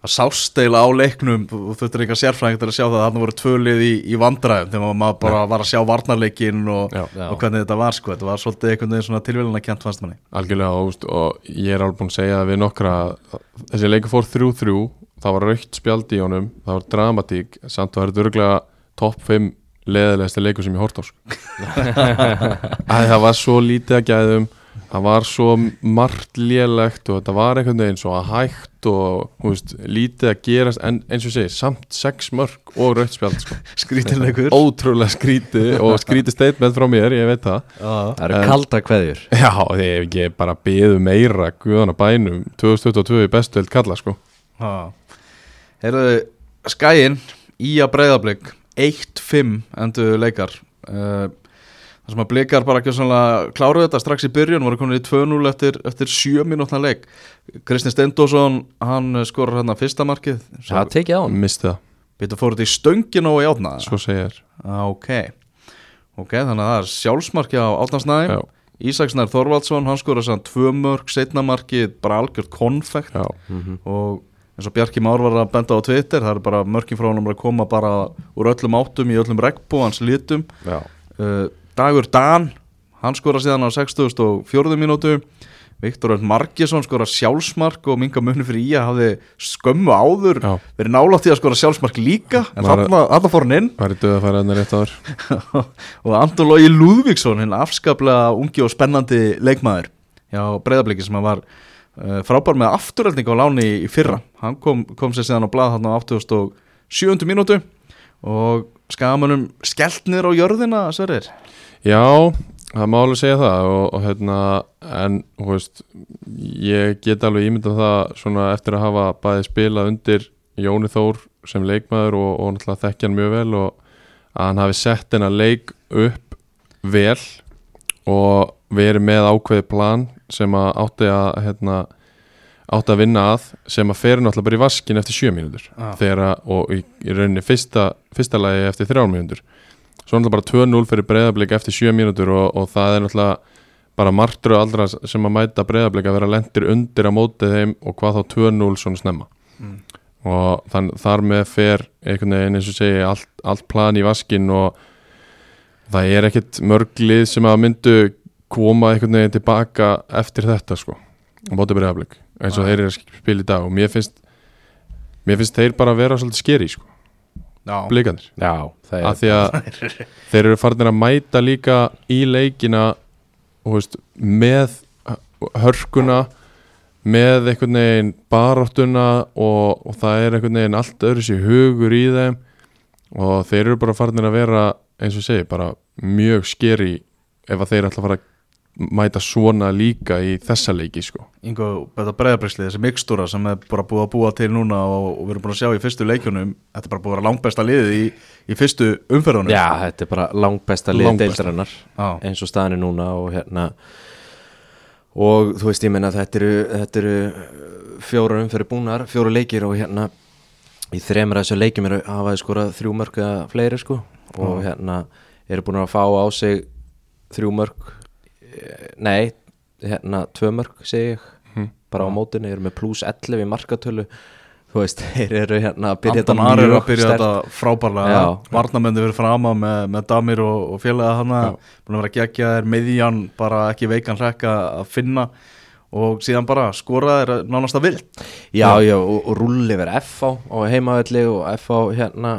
að sást eila á leiknum og þú þurftir eitthvað sérfræðing til að sjá það að þarna voru tvölið í, í vandræðum þegar maður bara var að sjá varnarleikin og, Já. Já. og hvernig þetta var sko, þetta var svolítið einhvern veginn svona tilvíluna kjent fannst manni Algjörlega og, og ég er alveg búin að segja við nokkra að þessi leikur fór 3-3 það var raukt spjald í honum það var dramatík, samt var þetta örgulega topp 5 leðilegasti leikur sem ég hort á sko. að það var svo lítið að gæðum það var svo margt lélegt og þetta var einhvern veginn svo að hægt og veist, lítið að gerast en eins og ég segir, samt 6 mörg og raukt spjald sko. skrítilegur. Ótrúlega skrítið og skrítið statement frá mér, ég veit það. Það eru kalda kveðjur. Já, ef ekki bara beðu meira guðan að bænum 2022 í bestu held kalla sko. Heyrðu, skæin í að breyðablик 1-5 endur leikar. Uh, það sem að blikar bara ekki svona kláruðu þetta strax í byrjun voru komin í 2-0 eftir, eftir 7 minútna leik. Kristinn Steindósson hann skorur hérna fyrsta markið. Það tekið á hann Misti það, Býttu fóruð í stöngin og í átna svo segir ah, ok. Ok, þannig að það er sjálfsmarki á átnarsnæði Já, Ísaksnær Þorvaldsson, hann skorur sann tvö mörg, setna markið bara algjört konfekt. Já, og eins og Bjarki Már var að benda á Twitter það er bara mörkin frá hann að koma bara úr öllum áttum í öllum regnbúans litum. Já, uh, Dagur Dan hann skora síðan á 64. mínútu. Viktor Örn Margesson skora sjálfsmark og minga munni fyrir í að hafði skömmu áður já. verið nálátt í að skora sjálfsmark líka. En Var- þarna fór hann inn. Það döð að fara hérna rétt áður. Og Anton Lógi Lúðvíksson hinn afskaplega ungi og spennandi leikmaður hjá breyðabliki sem hann var uh, frábær með afturöldning á láni í fyrra. Hann kom, kom sér síðan á blað hann á 87. mínútu og skamunum skellt niður á jörðina Sverrir? Já, það má alveg segja það og, og hérna, en þú veist, ég get alveg ímyndað það svona eftir að hafa bæði spilað undir Jóni Þór sem leikmaður og, og náttúrulega þekkja hann mjög vel og að hann hafi sett hennar leik upp vel og verið með ákveði plan sem að átti að hérna, átti að vinna að sem að fer náttúrulega bara í vaskin eftir sjö mínútur Ah. að, og í, í rauninni fyrsta, fyrsta lagi eftir þrjár mínútur svo náttúrulega bara 2-0 fyrir breyðablик eftir 7 mínútur og, og það er náttúrulega bara margtur og aldra sem að mæta breyðablik að vera lendir undir á mótið þeim og hvað þá 2-0 svona snemma Mm. og þann, þar með fer einhvern veginn eins og segi allt, allt plan í vaskin og það er ekkit mörglið sem að myndu koma einhvern veginn tilbaka eftir þetta sko á mótið breyðablik eins og Nei. þeir eru að spila í dag og mér finnst mér finnst þeir bara að vera svolítið skeri sko, Já, blikandir það af því að þeir eru farin að mæta líka í leikina veist, með hörkuna með einhvern veginn baráttuna og, og það er einhvern veginn allt öðru sér hugur í þeim og þeir eru bara farin að vera eins og segi, bara mjög skeri ef að þeir ætla að fara að mæta svona líka í þessa leiki sko. Ingo, þetta breyðabriksli, þessi mikstúra sem er bara búið að búa til núna og, og við erum búin að sjá í fyrstu leikjunum þetta er bara búið að vera langbesta liðið í, í fyrstu umferðunum Já, þetta er bara langbesta lið Langbesta. deildarinnar Já. eins og staðan er núna og hérna og þú veist ég menna þetta eru, þetta eru fjóra umferði búnar, fjóra leikir og hérna í þremur af þessu leikjum eru hafa þið skorað þrjú mörg eða fleiri sko og hérna eru búin að fá á sig þrjú mörg nei, hérna tvö mörg segi ég, Mhm. bara á mótinu eru með pluss 11 í markatölu. Þú veist, þeir eru hérna að byrja Anton að byrja sterkt. þetta frábærlega. Já. Varnamendi fyrir frama með, með Damir og, og félaga hana búin að vera gegja þeir miðjan bara ekki veikan hrekka að finna. Og síðan bara skora þeir nánast að vild. Já, já, og, og rulli verið FH á heimavelli og FH hérna.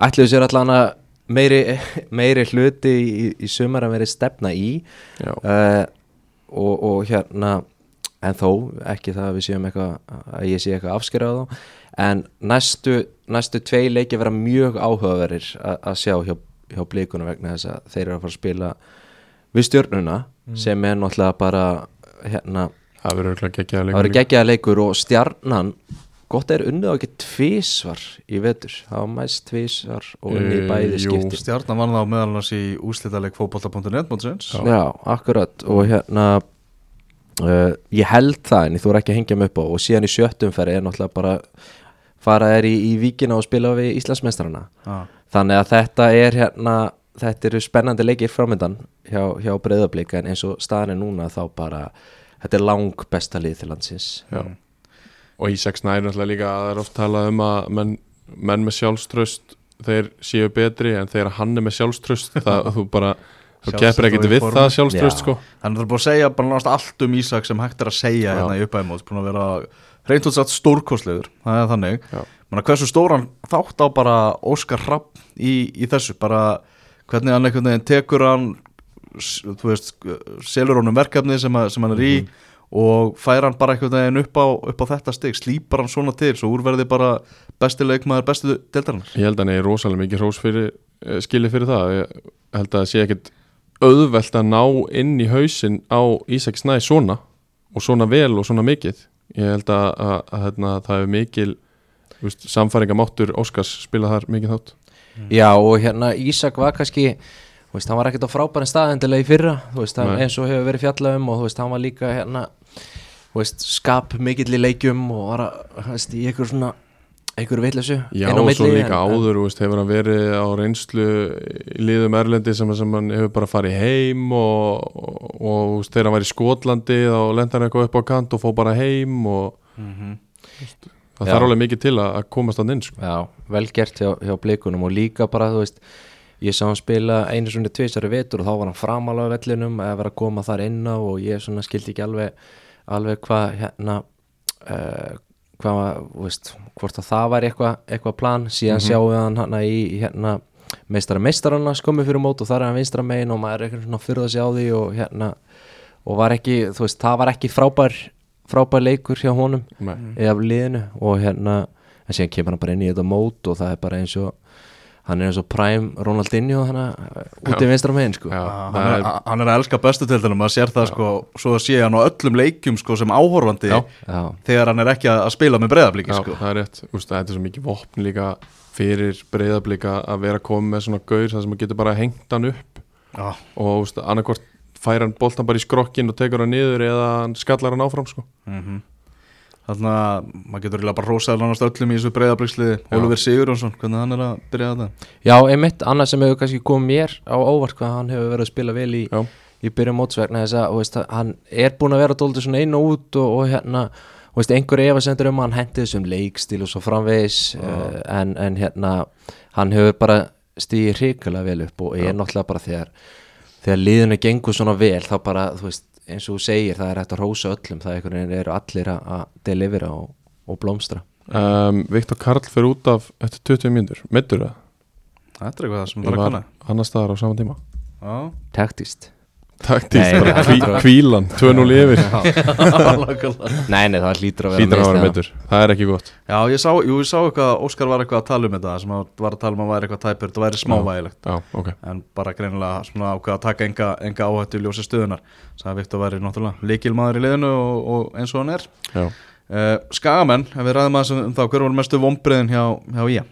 Ætluðu sér allan að meiri, meiri hluti í, í sumar að verið stefna í uh, og, og hérna en þó ekki það að við séum eitthvað að ég sé eitthvað afskerað á þá. En næstu, næstu tvei leiki vera mjög áhugaverir að sjá hjá, hjá blíkunum vegna þess að þeir eru að fara að spila við stjörnuna sem er náttúrulega bara hérna það verður geggjaða leikur og stjarnan gott er unnið á ekki tvísvar í vetur. Það var mæst tvísvar og unnið Eh, bæði jú. skipti Stjarnan var það meðal annars í úslitaleg fótbolta.net mótsins. Já, akkurat. Og hérna uh, ég held það en ég þú ekki að hengja mig upp á. Og síðan í sjöttumferði er náttúrulega bara fara er í, í víkina og spila við Íslandsmeistarana. Já. þannig að þetta er hérna þetta eru spennandi leikir framöndan hjá, hjá breyðablika en eins og staðan er núna þá bara þetta er lang besta lið til landsins. Já. Og í 6 næri náttúrulega líka að það er oft talað um að menn, menn með sjálfströst þeir séu betri en þegar hann er með sjálfströst það þú bara þú keppir ekkert og við formi. það sjálfströst Já. sko Þannig að það er búin að segja bara náttúrulega allt um Ísak sem hægt er að segja Já. hérna í uppæðimót búin að vera reynt út satt stórkostlegur það er þannig Já. Menna, hversu stóran þátt á bara Óskar Rapp í, í þessu bara hvernig hann einhvern veginn tekur hann þú veist, selur honum verkefni sem, að, sem hann er í Mhm. Og fær hann bara einhvern veginn upp á, upp á þetta stig slípar hann svona til, svo úrverði bara besti leikmaður, bestu deildarinnar. Ég held að hann er rosalega mikið hrós fyrir eh, skilið fyrir það. Ég held að það sé ekkert auðvelt að ná inn í hausinn á Ísak Snæ svona og svona vel og svona mikið. Ég held að, að, að, hérna, það hefur mikil veist, samfæringamáttur Óskars spila þar mikið þátt. Já og hérna Ísak var kannski veist, hann var ekkert á frábærin stað endilega í fyrra veist, eins og hefur verið fjallað um og hann var líka hérna veist, skap mikill í leikjum og var að, veist, í einhver svona einhver vitleysu Já, og svo líka en- áður veist, hefur hann verið á reynslu í liðum Erlendi sem, sem hann hefur bara farið heim og, og, og þegar hann var í Skotlandi þá lenda hann eitthvað upp á kant og fór bara heim og það Já. þarf alveg mikið til að, að komast hann inn sko. Já, vel gert hjá, hjá blikunum og líka bara, þú veist ég sá hann spila einu svona tvisari vetur og þá var hann framalega á vellinum að vera að koma þar inn á og ég svona skildi ekki alveg alveg hvað hérna uh, hvað, veist hvort að það væri eitthvað eitthva plan. Síðan sjáum við hann hana í hérna meistara meistaranna skömmu fyrir mót og þar er hann vinstra megin og maður er eitthvað svona fyrir að sjá því og hérna og var ekki, þú veist, það var ekki frábær frábær leikur hjá honum eða af liðinu og hérna en síðan kemur hann bara inn í þetta mót og það er bara eins og hann er eins og Prime Ronaldinho þannig út í vinstra megin sko Já, hann, er, hann er að elska bestu deildina maður sér það sko, svo að sé hann á öllum leikjum sko, sem áhorfandi Já. Þegar hann er ekki að að spila með breyðablíki Já, sko. það er rétt, Úst, það er svo mikið vopn líka fyrir breyðablika að vera að koma með svona gaur sem að getur bara hengt hann upp Já. og úst, annarkvort fær hann boltan bara í skrokkin og tekur hann niður eða hann skallar hann áfram sko. Mm Þannig að maður getur eiginlega bara rósaði nánast öllum í þessu breyðablíksliði Ólfur Sigurjónsson, hvernig hann er að byrja þetta? Já einmitt, annað sem hefur kannski komið mér á óvart hvað hann hefur verið að spila vel í, Já. í byrjun mótsvegna þess að veist, hann er búin að vera dóldi svona inn og út og, og hérna veist, einhver efasendur um að hann hendi þessum leikstíl og svo framvegis uh, en, en hérna hann hefur bara stíði hrikalega vel upp og er náttúrulega bara þegar þegar liðinu gengur svona vel þá bara, þú veist, eins og þú segir það er hægt að rósa öllum, það einhvern veginn eru allir að, delivera og, og blómstra. Um, Viktor Karl fyrir út af eftir 20 mínútur, meittur það? Þetta er eitthvað sem það er að var kanna. annar staðar á sama tíma. Já, taktist Það að- kvílan, 2-0 yfir. Nei, nei, það hlýtur að vera Hlýtur að vera meittur, það er ekki gott. Já, ég sá, jú, ég sá eitthvað, Óskar var eitthvað að tala um þetta sem að var að tala um að væri eitthvað tæpur þetta væri smávægilegt, Já, ok. En bara greinilega svona ákveða að taka enga, enga áhættu í ljósi stöðunar sagði Viktor væri náttúrulega líkilmaður í liðinu og, og eins og hann er. Já. uh, Skagamenn, ef við ræðum að um þá hver var mestu vombriðin hjá, hjá Ía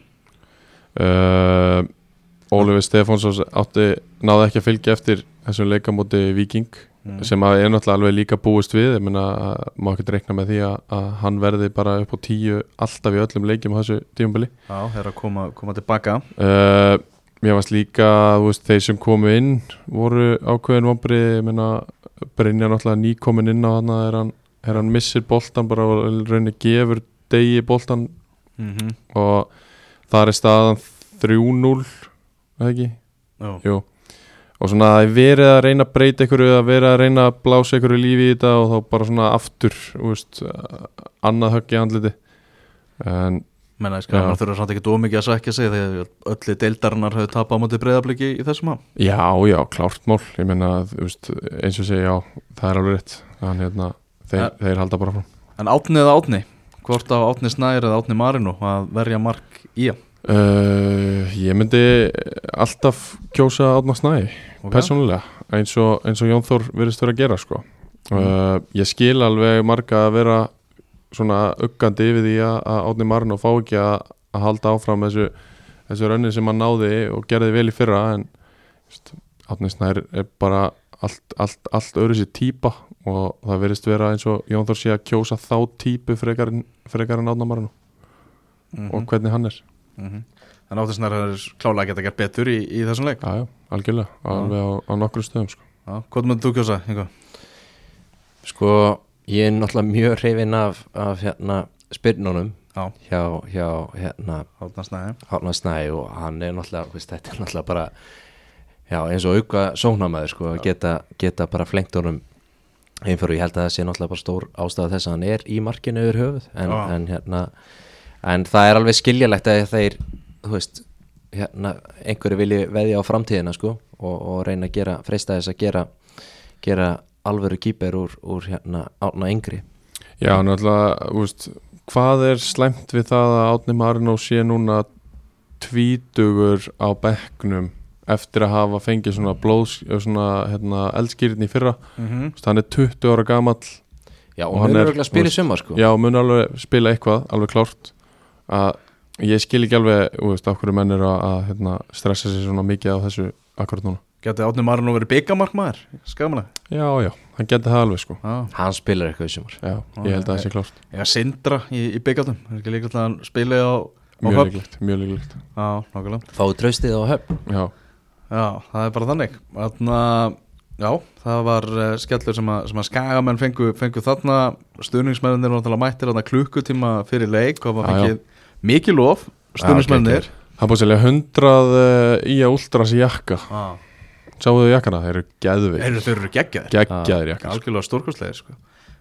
uh, Ólefur Stefánsson átti, náði ekki að fylgja eftir þessum leikamóti Viking sem að er náttúrulega alveg líka búist við. Ég meina, að má ekki reikna með því að, að hann verði bara upp á tíu alltaf í öllum leikjum á þessu tíumbili Já, þeir að koma, koma tilbaka uh, Mér varst líka, veist, þeir sem komu inn voru ákveðin meina, Brynja náttúrulega nýkomin inn á hann er hann, er hann missir boltan bara og raunir gefur degi boltan mm -hmm. og þar er staðan 3-0 eða ekki? Já, og svona það er verið að reyna að breyta ykkur eða verið að reyna að blása ykkur lífi í þetta og þá bara svona aftur þú veist, annað högg í andliti. En menna, Skagamenn Já. þurfa samt ekki ómikið að sækja sig þegar öllu deildarinnar höfðu tapað á móti breyðabliki í þessum að já, já, klárt mál. Ég veist, eins og segja já, það er alveg rétt. En hérna, þeir, Ja. þeir halda bara frá En átni eða átni, hvort á átni Snær eða átni Marino að verja mark í? að uh, ég myndi alltaf kjósa átna snæði Ok. persónulega, eins og, eins og Jón Þór virðist vera að gera sko uh, ég skil alveg marga að vera svona uggandi yfir því að, Átni Marino fá ekki að, að halda áfram þessu, þessu rönni sem hann náði og gerði vel í fyrra en just, Átni Snær er bara allt, allt, allt öðru sér típa og það verðist vera eins og Jón Þór sé að kjósa þá típu frekar, en- Átna Marino Mhm. og hvernig hann er Mhm. Þannig að Áttisnar er klálega að geta gert betur í, í þessum leik Já, já, algjörlega, alveg á, á nokkrum stöðum sko. Já, Hvað myndir þú kjósa? Ingo? Sko, ég er náttúrulega mjög hrifin af, af hérna spyrnunum Já, hjá, hjá hérna Hárna Snæ og hann er náttúrulega, veist, þetta er náttúrulega bara já, eins og auka sóknamaður sko, að geta, geta bara flengt honum einfyrir, ég held að það sé náttúrulega bara stór ástæða þess að hann er í markinu yfir höfuð en, en hérna en það er alveg skiljalegt að þeir veist, hérna einhverju vilji veðja á framtíðina sko og, og reyna að gera, freista þess að gera gera alvöru kýper úr, úr hérna átna yngri Já, náttúrulega, úst, hvað er slæmt við það að Átni Marino sé núna tvítugur á bekknum eftir að hafa fengið svona blóðs, svona hérna, eldskýrni í fyrra? Mm -hmm. Hann er 20 ára gamall Já, Og og hann er, er spila sko. já, mun alveg spila eitthvað, alveg klárt að ég skil ekki alveg úst, af hverju menn eru að, að hérna, stressa sig svona mikið á þessu akkurat núna. Geti Átni Marino verið byggamarkmaður Skamlega Já, já, hann geti það alveg sko. Já, Hann spilar eitthvað í sumar. Já, ég held að það sé klárt. Að sindra í, í byggaldum Það er ekki líka til að hann spili á, á Mjög líklegt, mjög líklegt. Já, nákvæmlega. Fáðu traustið á höfn. Já, Já, það er bara þannig. Þarna, Já, það var uh, skellur sem að, sem að skagamenn fengu, fengu þarna. Stuðningsmennir og náttúrulega mættir þarna klukkutíma fyrir leik og það Já, já. fengið mikið lof stuðningsmennir það búið að selja 100 uh, í að últras jakka ah. Sáuðu jakkana, þeir eru Eru þau eru geggjaðir. Geggjaðir jakkar. Sko. Algjörlega stórkostlegir sko.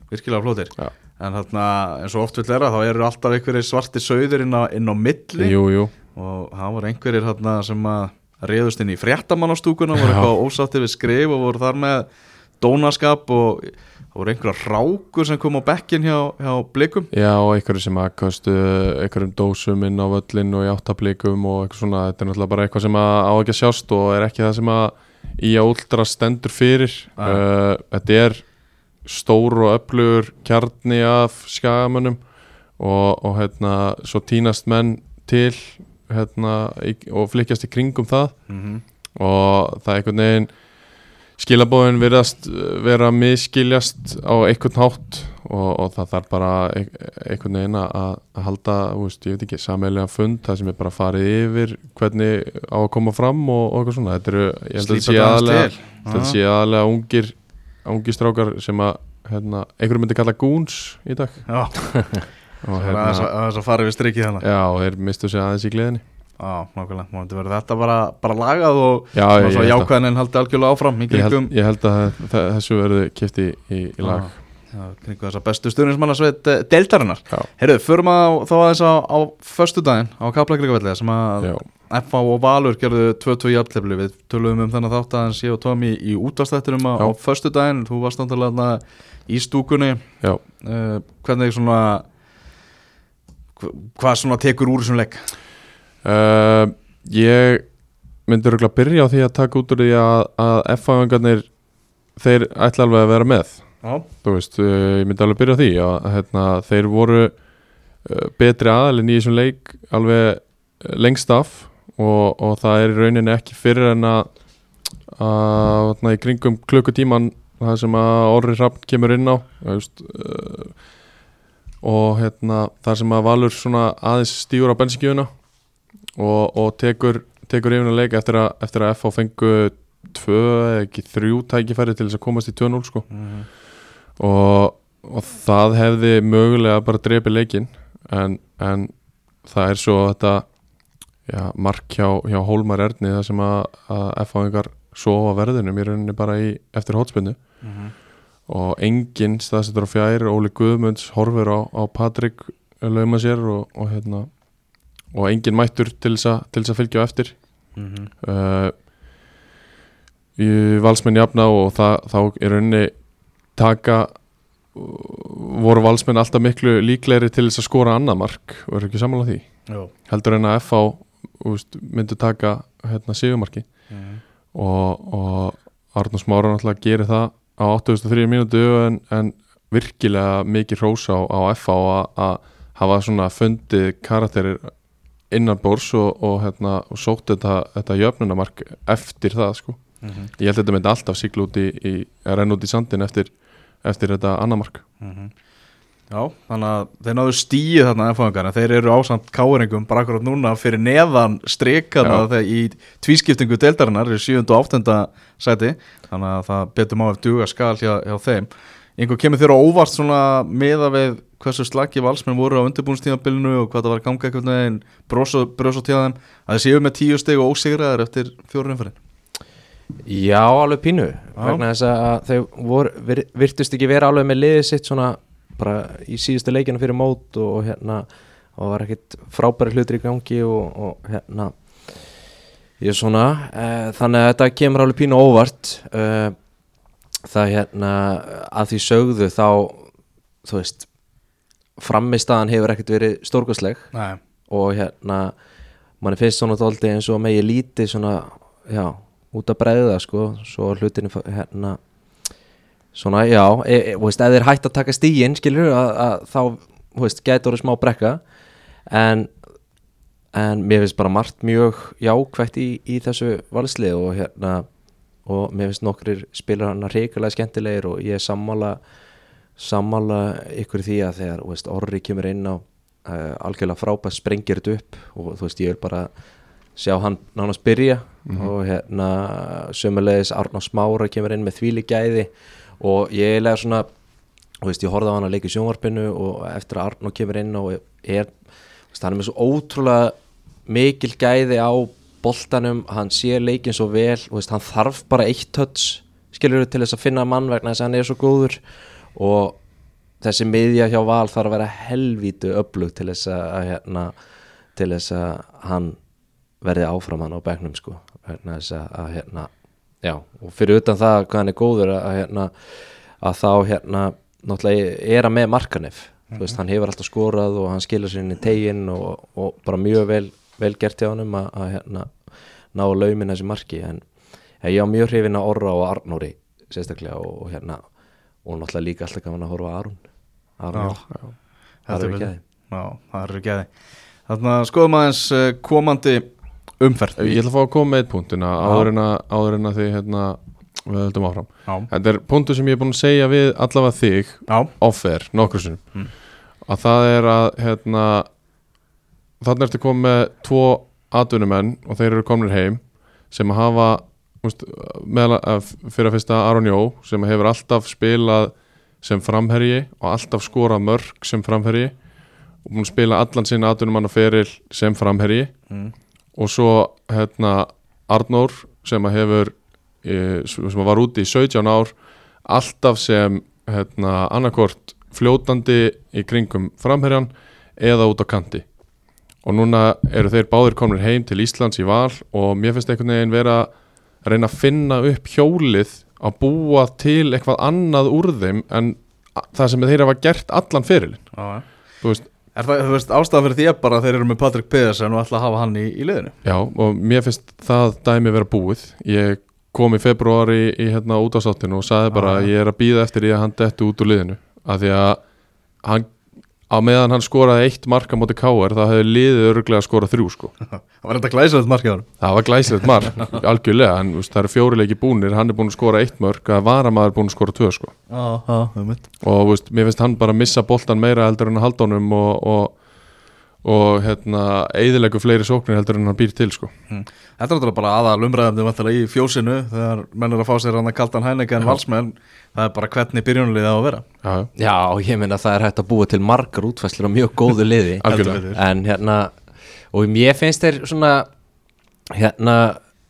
Virkilega flótir Já. En þarna, eins og oft vill vera þá eru alltaf einhverjir svarti sauðir inn á, inn á milli. Jú, jú, og það voru einhverjir þarna sem að reyðust inn í fréttamannastúkuna voru eitthvað ósáttir við skrif og voru þar með dónaskap og það voru einhverja rákur sem kom á bekkin hjá, hjá blikum. Já, og einhverju sem aðkastu einhverjum dósum inn á völlin og í áttablikum og eitthvað svona. Þetta er náttúrulega bara eitthvað sem að á ekki að sjást og er ekki það sem að í últras stendur fyrir. Uh, Þetta er stór og öflugur kjarni af skagamönnum og, og hérna, svo tínast menn til hérna, og flykkjast í kringum það. Mm -hmm. og það er einhvern veginn skilabóðin virðast uh, vera miskiljast á einhvern hátt og, og það þarf bara ein- einhvern veginn að, halda, veist, ég veit ekki, sameilega fund það sem er bara farið yfir hvernig á að koma fram og, og eitthvað svona. Þetta eru, ég held að þetta sé aðalega þetta sé aðalega ungir ungir strákar sem að hérna, einhverjum myndi kalla goons í dag. Já, það er að fara við strikið hana já, og þeir mistu sig aðeins í gleðinni Verður þetta bara, bara lagað og já, ég, svo ég, að, jákvæðin haldi algjörlega áfram í ég, held, ég held að þe- þessu verði kipti í, í lag. Já, kringum þessa bestu stuðnismannasveit uh, deildarinnar. Já. Heyrðu, förum að þá aðeins á, á föstudaginn á Kaplakrikavelli sem að Já. FA og Valur gerðu 2-2 jafntefli. Við töluðum um þennan þátt aðeins ég og Tómi í útastætturum á, Já. á föstudaginn. Þú varst náttúrulega í stúkunni. Uh, hvernig svona hva- hvað svona tekur úr þessum leik Uh, ég myndi röglega byrja á því að taka út úr því að, að F-fæðingarnir þeir ætla alveg að vera með. Já, þú veist, uh, ég myndi alveg byrja á því að hérna, þeir voru uh, betri aðalinn í þessum leik alveg lengst af og, og það er í rauninni ekki fyrir en að að þarna, í kringum klukkutíman það sem að Orri Rapp kemur inn á veist, og hérna, það sem að Valur aðeins stígur á bensinkjöfuna og, og tekur, tekur yfir að leika eftir eftir að FH fengu tvö eða ekki þrjú tækifæri til þess að komast í 2-0 sko. Og, og það hefði mögulega bara drepið leikinn en, en það er svo þetta já, mark hjá, hjá Hólmar Erni það sem að, að F-fáingar sofa verðinum í rauninni bara í, eftir hótspinnu og enginn staðsettur á fjær Óli Guðmunds horfir á, á Patrik lauma sér og, og hérna og enginn mættur til þess að, fylgja eftir Mhm. uh, í valsmenn jafna og það, þá er rauninni taka voru valsmenn alltaf miklu líklegri til þess að skora annað mark og eru ekki samanlega því Jó heldur en að FH úst, myndu taka hérna, sigumarki Mhm. og, og Arnús Mára náttúrulega gerir það á 83 mínútu en, en virkilega mikið hrós á, á að- að hafa svona fundið karakterir innan bórs og, og, hérna, og sótt þetta, þetta jöfnunamark eftir það sko. Mhm. ég held að þetta myndi alltaf síkla út í, í að renna út í sandin eftir, eftir þetta annar mark Já, þannig að þeir náðu stíið þarna ennfáðingar en þeir eru ásamt káringum bara akkurat núna fyrir neðan strikana Já. þegar í tvískiptingu deildarinnar í 7. og 8. sæti þannig að það betur má ef duga skal hjá, hjá þeim einhver kemur þér á óvart svona meða við hversu slagi valsmenn voru á undirbúinstímabilinu og hvað það var að ganga einhvern veginn brós og þeim að þeir séu með tíu steg og ósigraðar eftir fjóru umfærin Já, alveg pínu vegna þess að vir, virtust ekki vera alveg með liðið sitt svona bara í síðustu leikinu fyrir mót og, og hérna og var ekkit frábæri hlutir í gangi og, og hérna ég er svona e, þannig að þetta kemur alveg pínu óvart e, það hérna að því sögðu þá þú veist frammistaðan hefur ekkert verið stórkostleg. Nei, og hérna manni finnst svona dóldi eins og megi lítið svona, já, út að bregða sko, svo hlutinu hérna svona, já, e, e, veist, ef þeir hægt að taka stígin, skilur að, að þá, þú veist, gæti orðið smá brekka. En en mér finnst bara margt mjög jákvætt í, í þessu valsli og hérna og mér finnst nokkrir spilar hann reikulega skemmtilegir og ég er sammála sammála ykkur því að þegar veist, Orri kemur inn á uh, algjörlega frábært sprengir þetta upp og þú veist, ég vil bara sjá hann nánast byrja og hérna sömulegis Arnó Smára kemur inn með þvíli gæði og ég lega svona þú veist, ég horfði á hann að leika í sjónvarpinu og eftir að Arnó kemur inn og er veist, hann er með svo ótrúlega mikil gæði á boltanum, hann sér leikin svo vel og veist, hann þarf bara eitt touch skilur til þess að finna mann vegna þess að hann er svo góður og þessi miðja hjá Val þarf að vera helvítu öflug til þess að, að hérna, til þess að hann verði áfram hann á bekknum sko. Vegna þess að, að hérna já, og fyrir utan það hvað hann er góður að, að hérna að þá hérna náttúrulega er hann með markanef þú veist, hann hefur alltaf skorað og hann skilur sér inn í teginn og, og bara mjög vel, vel gert hjá honum að, að hérna ná laumin þessi marki. En ég á mjög hrifin að Orra og Arnóri sérstaklega og, og hérna og náttúrulega líka alltaf gaman að horfa á Arun Arun, Já, já, það er betur. ekki aðeins Já, það eru gæði Þannig að skoðum aðeins komandi umferð. Ég ætla að fá að koma með eitt punktuna Já. áður en að, þið hérna, við höldum áfram. Já, Þetta er punktu sem ég er búin að segja við allavega þig já, offer nokkur sinnum. Mm. að það er að hérna, þannig ertu komið með tvo atvinnumenn og þeir eru komnir heim sem að hafa meðal, að, fyrir að fyrsta Aron Jó sem hefur alltaf spilað sem framherji og alltaf skorað mörg sem framherji og búin að spila allan sinna atvinnumann og feril sem framherji mm. og svo hérna Arnór sem að hefur e, sem að var úti í 17 ár alltaf sem hérna annarkort fljótandi í kringum framherjan eða út á kanti og núna eru þeir báðir komnir heim til Íslands í val og mér finnst einhvern veginn vera að reyna að finna upp hjólið að búa til eitthvað annað úr þeim en það sem þeir hafa gert allan fyrirlin já. þú veist, Er það, þú veist, ástæða fyrir því er bara að þeir eru með Patrik Pedersen og ætla að hafa hann í, í liðinu Já, og mér finnst það dæmi vera búið Ég kom í februari í hérna útásáttinu og sagði bara Ah. að ég er að býða eftir því að hann detti út úr liðinu af því að hann, á meðan hann skoraði eitt marka móti K.R. þá hefði liðið örglega að skora þrjú sko. Það var þetta glæsilegt markið á hann það var glæsilegt mark, algjörlega en það eru fjórileiki búnir, hann er búin að skora eitt mörk að varamaður búin að skora tvö sko. Það mitt og veist, mér finnst hann bara að missa boltan meira heldur en að halda honum og, og, og hérna, eðilegu fleiri sóknir heldur en hann býr til sko. Þetta er náttúrulega bara aðal umræðandi í fjósinu þegar menn eru að fá sér hann að kaldan hænega en valsmenn. Það er bara hvernig byrjunulið á að vera. Já, já. Já, ég meina það er hægt að búa til margar útfæslur og mjög góðu liði. En hérna og mér finnst þeir svona hérna,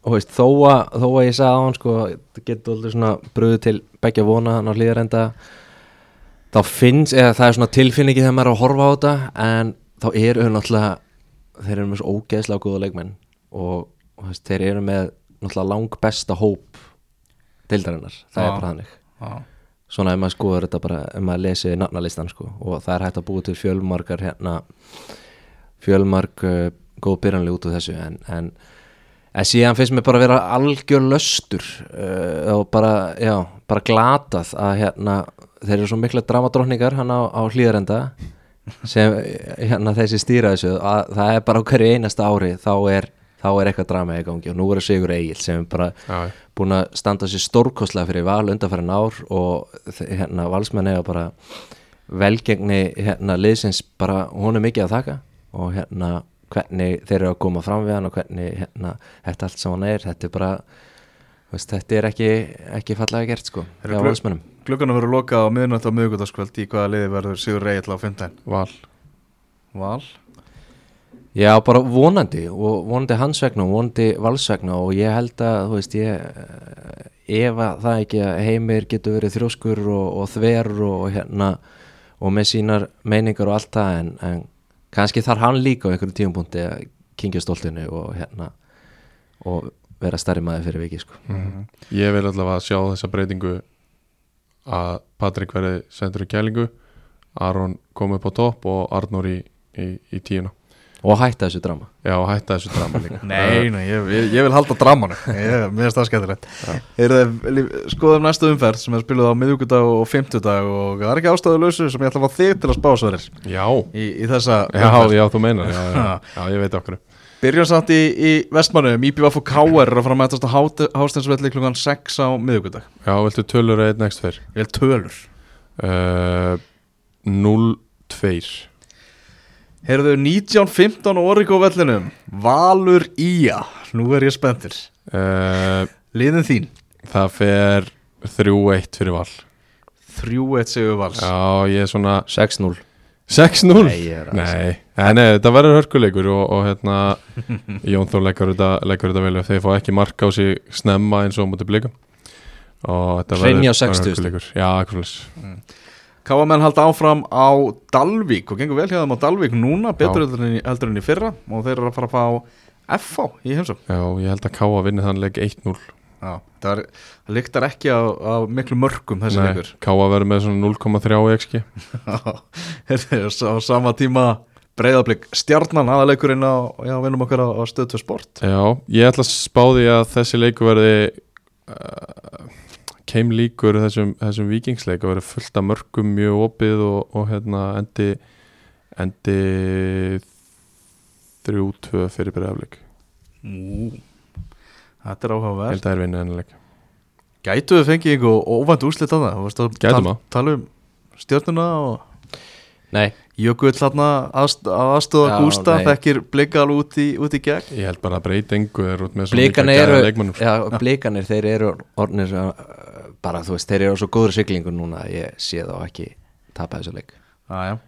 veist, þó að þó að ég sagði á hann sko, það getur aldrei svona bröðu til begja vona hann á hlýðarenda þá finnst, eða það er svona tilfinningi þegar maður er að horfa á þetta en þá eru náttúrulega þeir eru með svo ógeðslega góða leikmenn og, og veist, þeir eru með náttúrulega lang besta hóp deildarinnar, það Já. er bara þannig Já, svona ef maður skoður þetta bara ef maður lesi nafnalistan sko og það er hægt að búa til fjölmarkar hérna fjölmark uh, góð byrjanlega út úr þessu en, en, en síðan finnst mér bara að vera algjör löstur uh, og bara, já, bara glatað að hérna þeir eru svo mikla dramadrókningar hann á, á hlýðarenda sem hérna þessi stýra þessu að það er bara á hverju einasta ári þá er, þá er eitthvað drama í gangi og nú er Sigur Egil sem er bara Já, búin að standa sér stórkostlega fyrir val undanfærin ár og hérna valsmenn eiga bara velgengni hérna liðsins bara hún er mikið að þakka og hérna hvernig þeir eru að koma fram við hann og hvernig hérna þetta allt sem hann er þetta er bara veist, þetta er ekki, ekki fallega gert sko hjá valsmennum Glugganum verður lokað á miðnætt á miðugutaskvöld í hvaða liði verður Sigur Reyðl á 15 val. Val? Já, bara vonandi og vonandi hans vegna og vonandi vals vegna og ég held að, þú veist, ég eh, ef að það ekki að heimir getur verið þrjóskur og, og þver og, hérna og með sínar meiningar og allt það en, en kannski þarf hann líka á einhverjum tíumpunkti að kingja stoltinu og hérna og vera stærri maður fyrir viki sko. Ég vil allavega sjá þessa breytingu að Patrik verði sendur í kælingu. Aron kom upp á topp og Arnór í, í, í tíuna og hætta þessu drama. Já, og hætta þessu drama líka. Nei, nei, ég, ég, ég vil halda dramanu ég, Mér finnst það skemmtilegt. Skoðum næstu umferð sem er spiluð á miðvíkudag og fimmtudag og það er ekki ástæðu lausu sem ég ætla að fá þig til að spá sverir Já, í, í þessa já, já, þú meinar. Já, já, já ég veit okkur Byrjum samt í, í vestmannum IPVF og KR er að fara að mætast á Hásteinsvelli klukkan 6 á miðvíkudag Já, viltu tölur eða einn next fyrr? Ég vil tölur. Uh, 0-2 Heyrðu 1915 á Origo vellinum Valur Ía. Nú er ég spenntur. Uh, Liðin þín? Það fer 3-1 fyrir val. 3-1 sigur vals. Já, ég er svona 6-0 6-0 Nei, ég er að Nei, nei, nei þetta verður hörkuleikur og, og hérna Jón Þór leggur þetta, leggur þetta vel þeir fá ekki marka á sig snemma eins og mútið blika og þetta verður 60. hörkuleikur. Já, eitthvað slags Káamenn halda áfram á Dalvík og gengur vel hjá þeim á Dalvík núna betur heldur en, í- fyrra og þeir eru að fara að fá FH í heimsum Já, ég held að Káa vinni þann leik 1-0 Já, það, lyktar ekki á, á miklu mörgum þessi Nei, leikur. Káa verður með svona 0,3 XG Heyrðu, á sama tíma breyðablík stjarnan aðaleikurinn á, já, vinnum okkar á, á stöðtu sport. Já, ég ætla að spá því að þessi leiku verði uh, keim líkur þessum, þessum vikingsleik að verði fullt af mörgum mjög opið og, og hérna endi endi 3-2 fyrir breyðafleik Ú, Þetta er Ég áhugaverð held að það er vinnið ennileik Gætu þið fengið einhver óvænt úrslit á það? Að Gætum tal- það. Tala um stjörnuna og Nei, Jökull þarna aðst- að aðstofa Já, Gústa þekkir blika alveg út í, út í gegn Ég held bara að breyta engu er út með blikanir sko. já, blikanir, þeir eru orðnir uh, bara, þú veist, þeir eru á svo góður siglingu núna að ég sé þá ekki tapa þessu leik. Aja.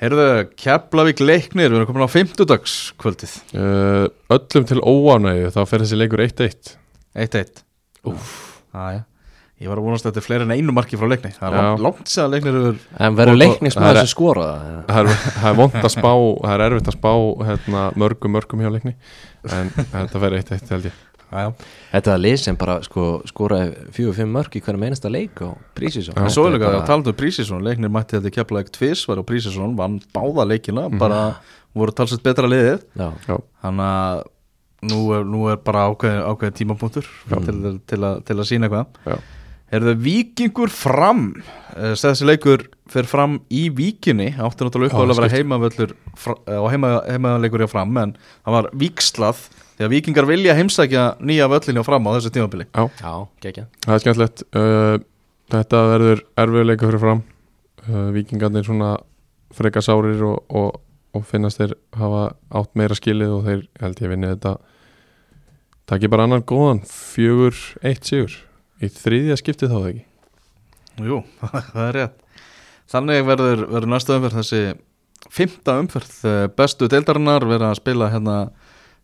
Heyrðu, Keflavík leiknir, við erum komin á fimmtudagskvöldið. Uh, Öllum til óanægu þá fer þessi leikur 1-1 1-1 Aja. Ég var að vonast að þetta er fleiri en einu marki frá leikni. Það er Já. langt, sér að leiknir eru En verður með er- þessu skora Það er, það er vond að spá það er erfitt að spá hérna, mörgum mörgum hjá leikni. En þetta fer 1-1 held ég Aja. Þetta er lið sem bara sko, skoraði fjögur, fimm mörg í hverjum einasta leik og prísisum En svo er líka að tala um Prísisson Leiknir mætti þetta Keflavík tvis var og Prísisson vann báða leikina bara voru talsett betra liðið. Já, Já, Þannig að nú er, nú er bara ákveðin, ákveðin tímapunktur til, til, að, til að sína eitthvað. Já, Er það vikingur fram? Eh, Þessi leikur fer fram í víkinni Átti náttúrulega Já, uppáðlega að vera skipti. heimavöllur fra- eh, og heima, heimaleikur hjá fram En það var vikslað Því að vikingar vilja heimsækja nýja völlin hjá fram á þessu tímabili. Já, já, það er skemmtilegt. Uh, Þetta verður erfið leikur fyrir fram. Uh, Víkingarnir svona freka sárir og, og, og finnast þeir hafa átt meira skilið og þeir held ég vinni þetta Takk bara annan góðan fjögur, eitt sigur. Í þriðja skiptið þá það ekki? Jú, það er rétt. Þannig verður, verður næsta umferð þessi fymta umferð Eh, Bestu deildarinnar verða að spila hérna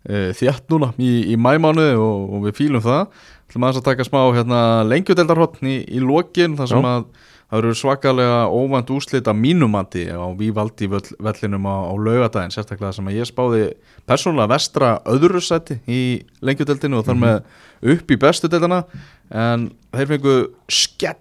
þjátt núna í, í mæmánuði og, og við fýlum það. Ætlum aðeins að taka smá hérna, lengjudeildarhotn í, í lokin þar sem Já. að það eru svakalega óvænt úslit að mínumandi á Vívaldi völl, vellinum á, á laugadaginn sérstaklega sem að ég spáði persónulega vestra öðru sæti í lengjudeildinu og þar með upp í bestu deildana en þeir fengu skell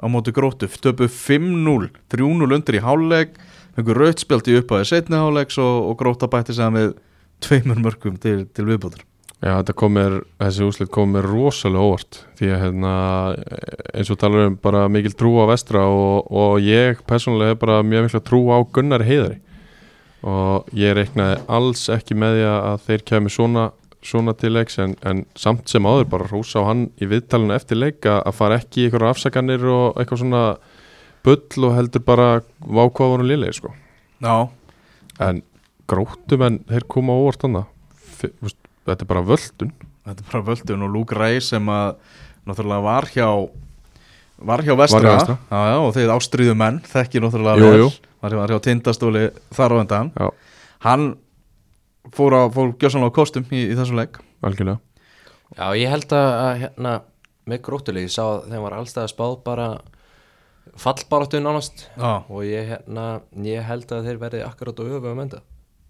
á móti grótu, töpu 5-0 3-0 undir í háluleik fengu rautspjaldi upp á því setni háluleiks og, og gróta bætti sig við tveimur mörgum til, til viðbútur Já, þetta kom mér, þessi úslit kom mér rosalega óvart því að hérna, eins og talar um bara mikil trú á vestra og, og ég persónulega hef bara mjög mikla trú á Gunnar Heiðari. Og ég reiknaði alls ekki með því að þeir kemur svona, svona til leiks en, en samt sem áður bara rósa á hann í viðtalinu eftir leik að fara ekki í einhverja afsakanir og eitthvað svona bull og heldur bara vákváðunum liðlega sko. Já, en gróttum en þeir koma óvart annað þetta er bara völdun. Þetta er bara völdun og Luke Ray sem að náttúrulega var hjá var hjá vestra, Var Vestra. Já, já, og þeir ástriðu menn þekki náttúrulega Jú, vel. jú. Var, hjá- var hjá tindastóli þar á endan Já, hann fór, á, fór gjössanlega á kostum í, í þessum leik. Algjörlega. Já, ég held að, að hérna, með grótulegi, ég sá að þeim var allstæða spáð bara fallbaráttu nánast. Já, og ég, hérna, ég held að þeir verði akkurat og öfu að menda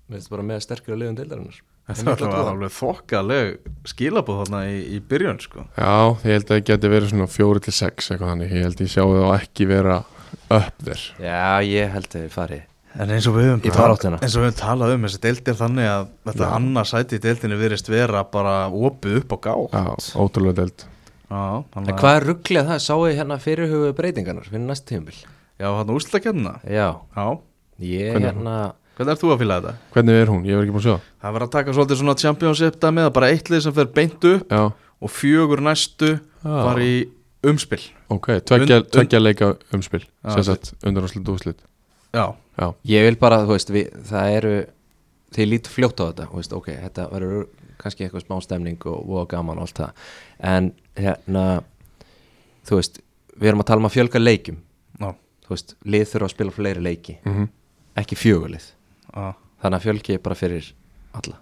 Bara með sterkir liðum deildarinnar. Þetta var alveg þokkaleg skilabóð þarna í, í byrjun sko. Já, ég held að það geti verið svona fjóri til sex eitthvað þannig, ég held að ég sjá það ekki vera upp þér. Já, ég held að þeir fari. En eins og við höfum og höfum talað um þessi deildir þannig að þetta Já. annars sæti í deildinni virðist vera bara opið upp á gá Já, ótrúlega delt Já, En að- hvað er rugglið það? Sáu ég hérna fyrirhugu breytingarnar fyrir næst tímabil? Já, hann úrstakefna Já, Já, ég hérna hvernig er þú að fýla þetta? Hvernig er hún? Ég verð ekki búin að sjá. Það. Verður að taka svolítið svona championship dæmi það er bara eitt lið sem fer beint upp Já, og fjögur næstu Já. var í umspill ok, tveggja, Und- tveggja leika umspil Já, sem sagt undanúslit og úslit Já, Já, Ég vil bara, þú veist, við, það eru Þið lítur fljótt á þetta, þú veist, ok Þetta verður kannski eitthvað smá stemning og, og gaman og allt það. En hérna, þú veist Við erum að tala um að fjölga leikjum. Já, Þú veist, lið þurfa að spila fleiri leiki. Mm Ekki fjögulið Þannig að fjölgi er bara fyrir alla.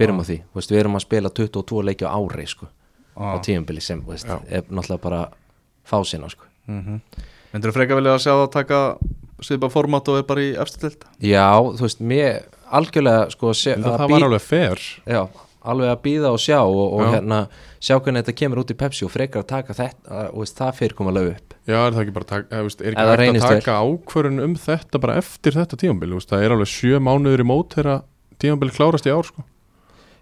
Byrjum á því, þú veist, við erum að spila 22 leiki á ári, sko Á tíumbili sem, þú veist, er náttúrulega bara fásina, sko. Mm Myndur þú freka vilja að sjá það taka svipa format og er bara í efstu deild? Já, þú veist, mér algjörlega, sko sé, Það, að það var alveg fair. Já, alveg að býða og sjá og, og hérna sjá hvernig þetta kemur út í Pepsi og frekar að taka þetta og veist, það fyrir koma lög upp. Já, er það ekki bara taka, eða, veist, er ekki hægt að taka ákvörun um þetta bara eftir þetta tímambil veist, Það er alveg sjö mánuður í mót þegar tímambil klárast í ár sko.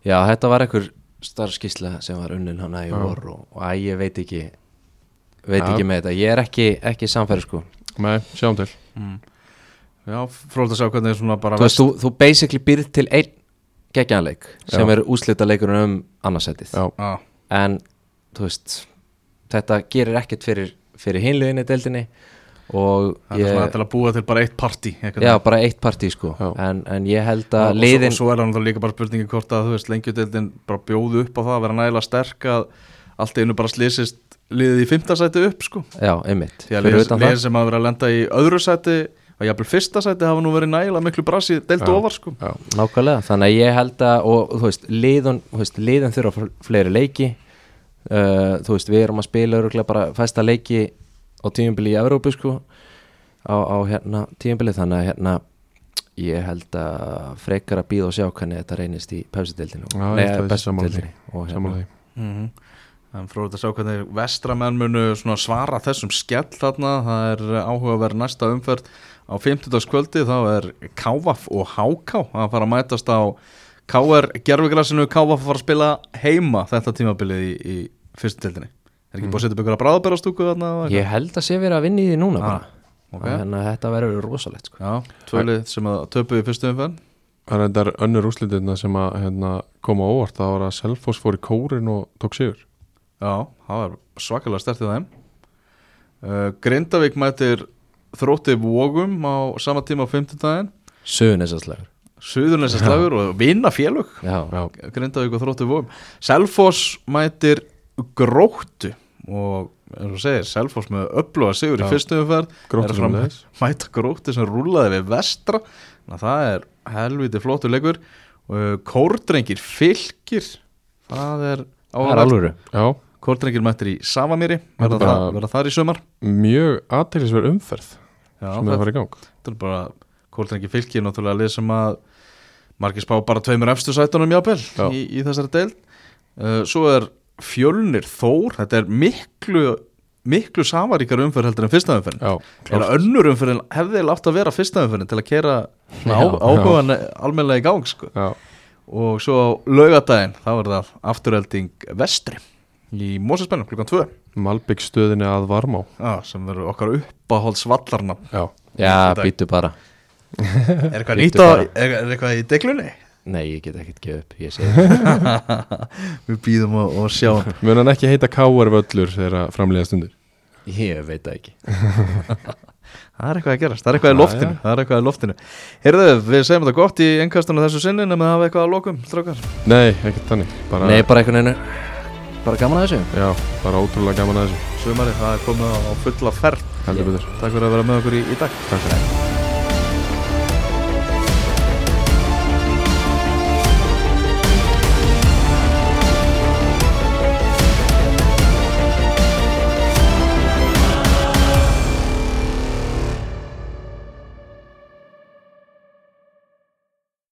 Já, þetta var einhver starfskísla sem var unnin hana í Já. vor og, og að ég veit ekki veit Já. ekki með þetta, ég er ekki, ekki samfæri sko. Nei, sjáum til. Já, fróld að sjá hvernig svona bara Þú veist, þú, þú basically býrð til einn geggjanleik sem Já. er úslita leikurinn um annarsætið. Já, Já, en þú veist þetta gerir ekkert fyrir, fyrir hinluginni deildinni og það er svona til að búa til bara eitt partí Já, bara eitt partí sko. Já. en, en ég held og, að svo, liðin og svo er það náttúrulega líka bara spurningi hvort að þú veist lengjudeildin bara bjóðu upp á það að vera nægilega sterk að allt einu bara slýsist liðið í fimmta sæti upp sko. Já, einmitt. Því að lið, sem hafa verið að lenda í öðru sæti og jafnvel fyrsta sæti hafa nú verið nægilega miklu brasi deilt Já. ofar sko. já, Nákvæmlega, þannig að ég held að og þú veist, liðun, þú veist, liðun þurfa fl- fleiri leiki. Uh, þú veist, við erum að spila öruglega bara fæsta leiki á tíumbili í Evrópu sko á, á hérna tíumbili þannig að hérna ég held að frekar að býða og sjá hvernig þetta reynist í að. Mhm. og hérna, samanlega mm En fróðið að sjá hvernig vestramenn munu svona svara þessum skell þarna, það er áhugaverð næsta umferð á 50. kvöldi, þá er Kávaf og Háká að fara að mætast á KR gerfugrassinu, Kávaf að fara að spila heima þetta tímabilið í, í fyrstu tildinni. Er ekki búið að setja upp ykkur að bráðbærastúku þarna? og eitthvað? ég held að sé verið að vinna í því núna Ah, bara ok. og hérna þetta verður rosalegt sko. Já, tvölið sem að töpuði í fyrstu umferð. Það er þetta önnur úslitirna sem að hérna, koma óvart Það var að Selfoss fór í kórin og tók sigur Já, það var svakalega stertið þeim. Uh, Grindavík mætir þrótti vógum á sama tíma á 50 daginn. Suðunisaslegur Suðurnesas slagur og vinna félög Já, Já, Grindavík og þróttu vóum Selfoss mætir gróttu og eins og segir Selfoss með öfluga sigur í Já. fyrstu umferð. Er mæta gróttu sem rúlaði við vestra. Það er helviti flottur leikur. Og kórdrengir fylgir það er er Já, kórdrengir mættir í Savamýri. Er verða þar í sömar mjög aðtækisverð umferð Já, sem er að fara í gang. þetta er bara kórdrengir fylgir náttúrulega lið sem að margir spá bara tveimur efstu sætunum jápil Já. í, í þessari deil uh, svo er fjölnir þór þetta er miklu miklu samaríkar umferð heldur en fyrsta umferð Já, eða önnur umferð hefði látt að vera fyrsta umferð til að kera Já, á, áhugan almennilega í gang sko. Og svo á laugadaginn þá er það afturölding vestri í Mósesbennum klukkan 2 Malbygg stöðinni að Varmá. Já, sem verður okkar uppáhalds vallarna Já, Já, býtu bara. Er eitthvað nýtt á, er, er eitthvað í deglunni? Nei, ég get ekkert gefið upp, ég segi það. Við býðum og, og sjáum. Mun hann ekki heita Káar völlur þegar framlega stundur Ég veit það ekki. Það er eitthvað að gerast, það er eitthvað í loftinu. Það er eitthvað í loftinu. Heyrðu, við segjum þetta gott í ennkastunum þessu sinni nema að hafa eitthvað að lokum, strákar. Nei, ekkert þannig bara, Nei, bara einhvern veginn Bara gaman að þessu. Já, bara ótrúlega gaman að þessu. Sumari, það er komið á fulla ferð. Betur. Takk fyrir að vera með okkur í, í dag. Takk fyrir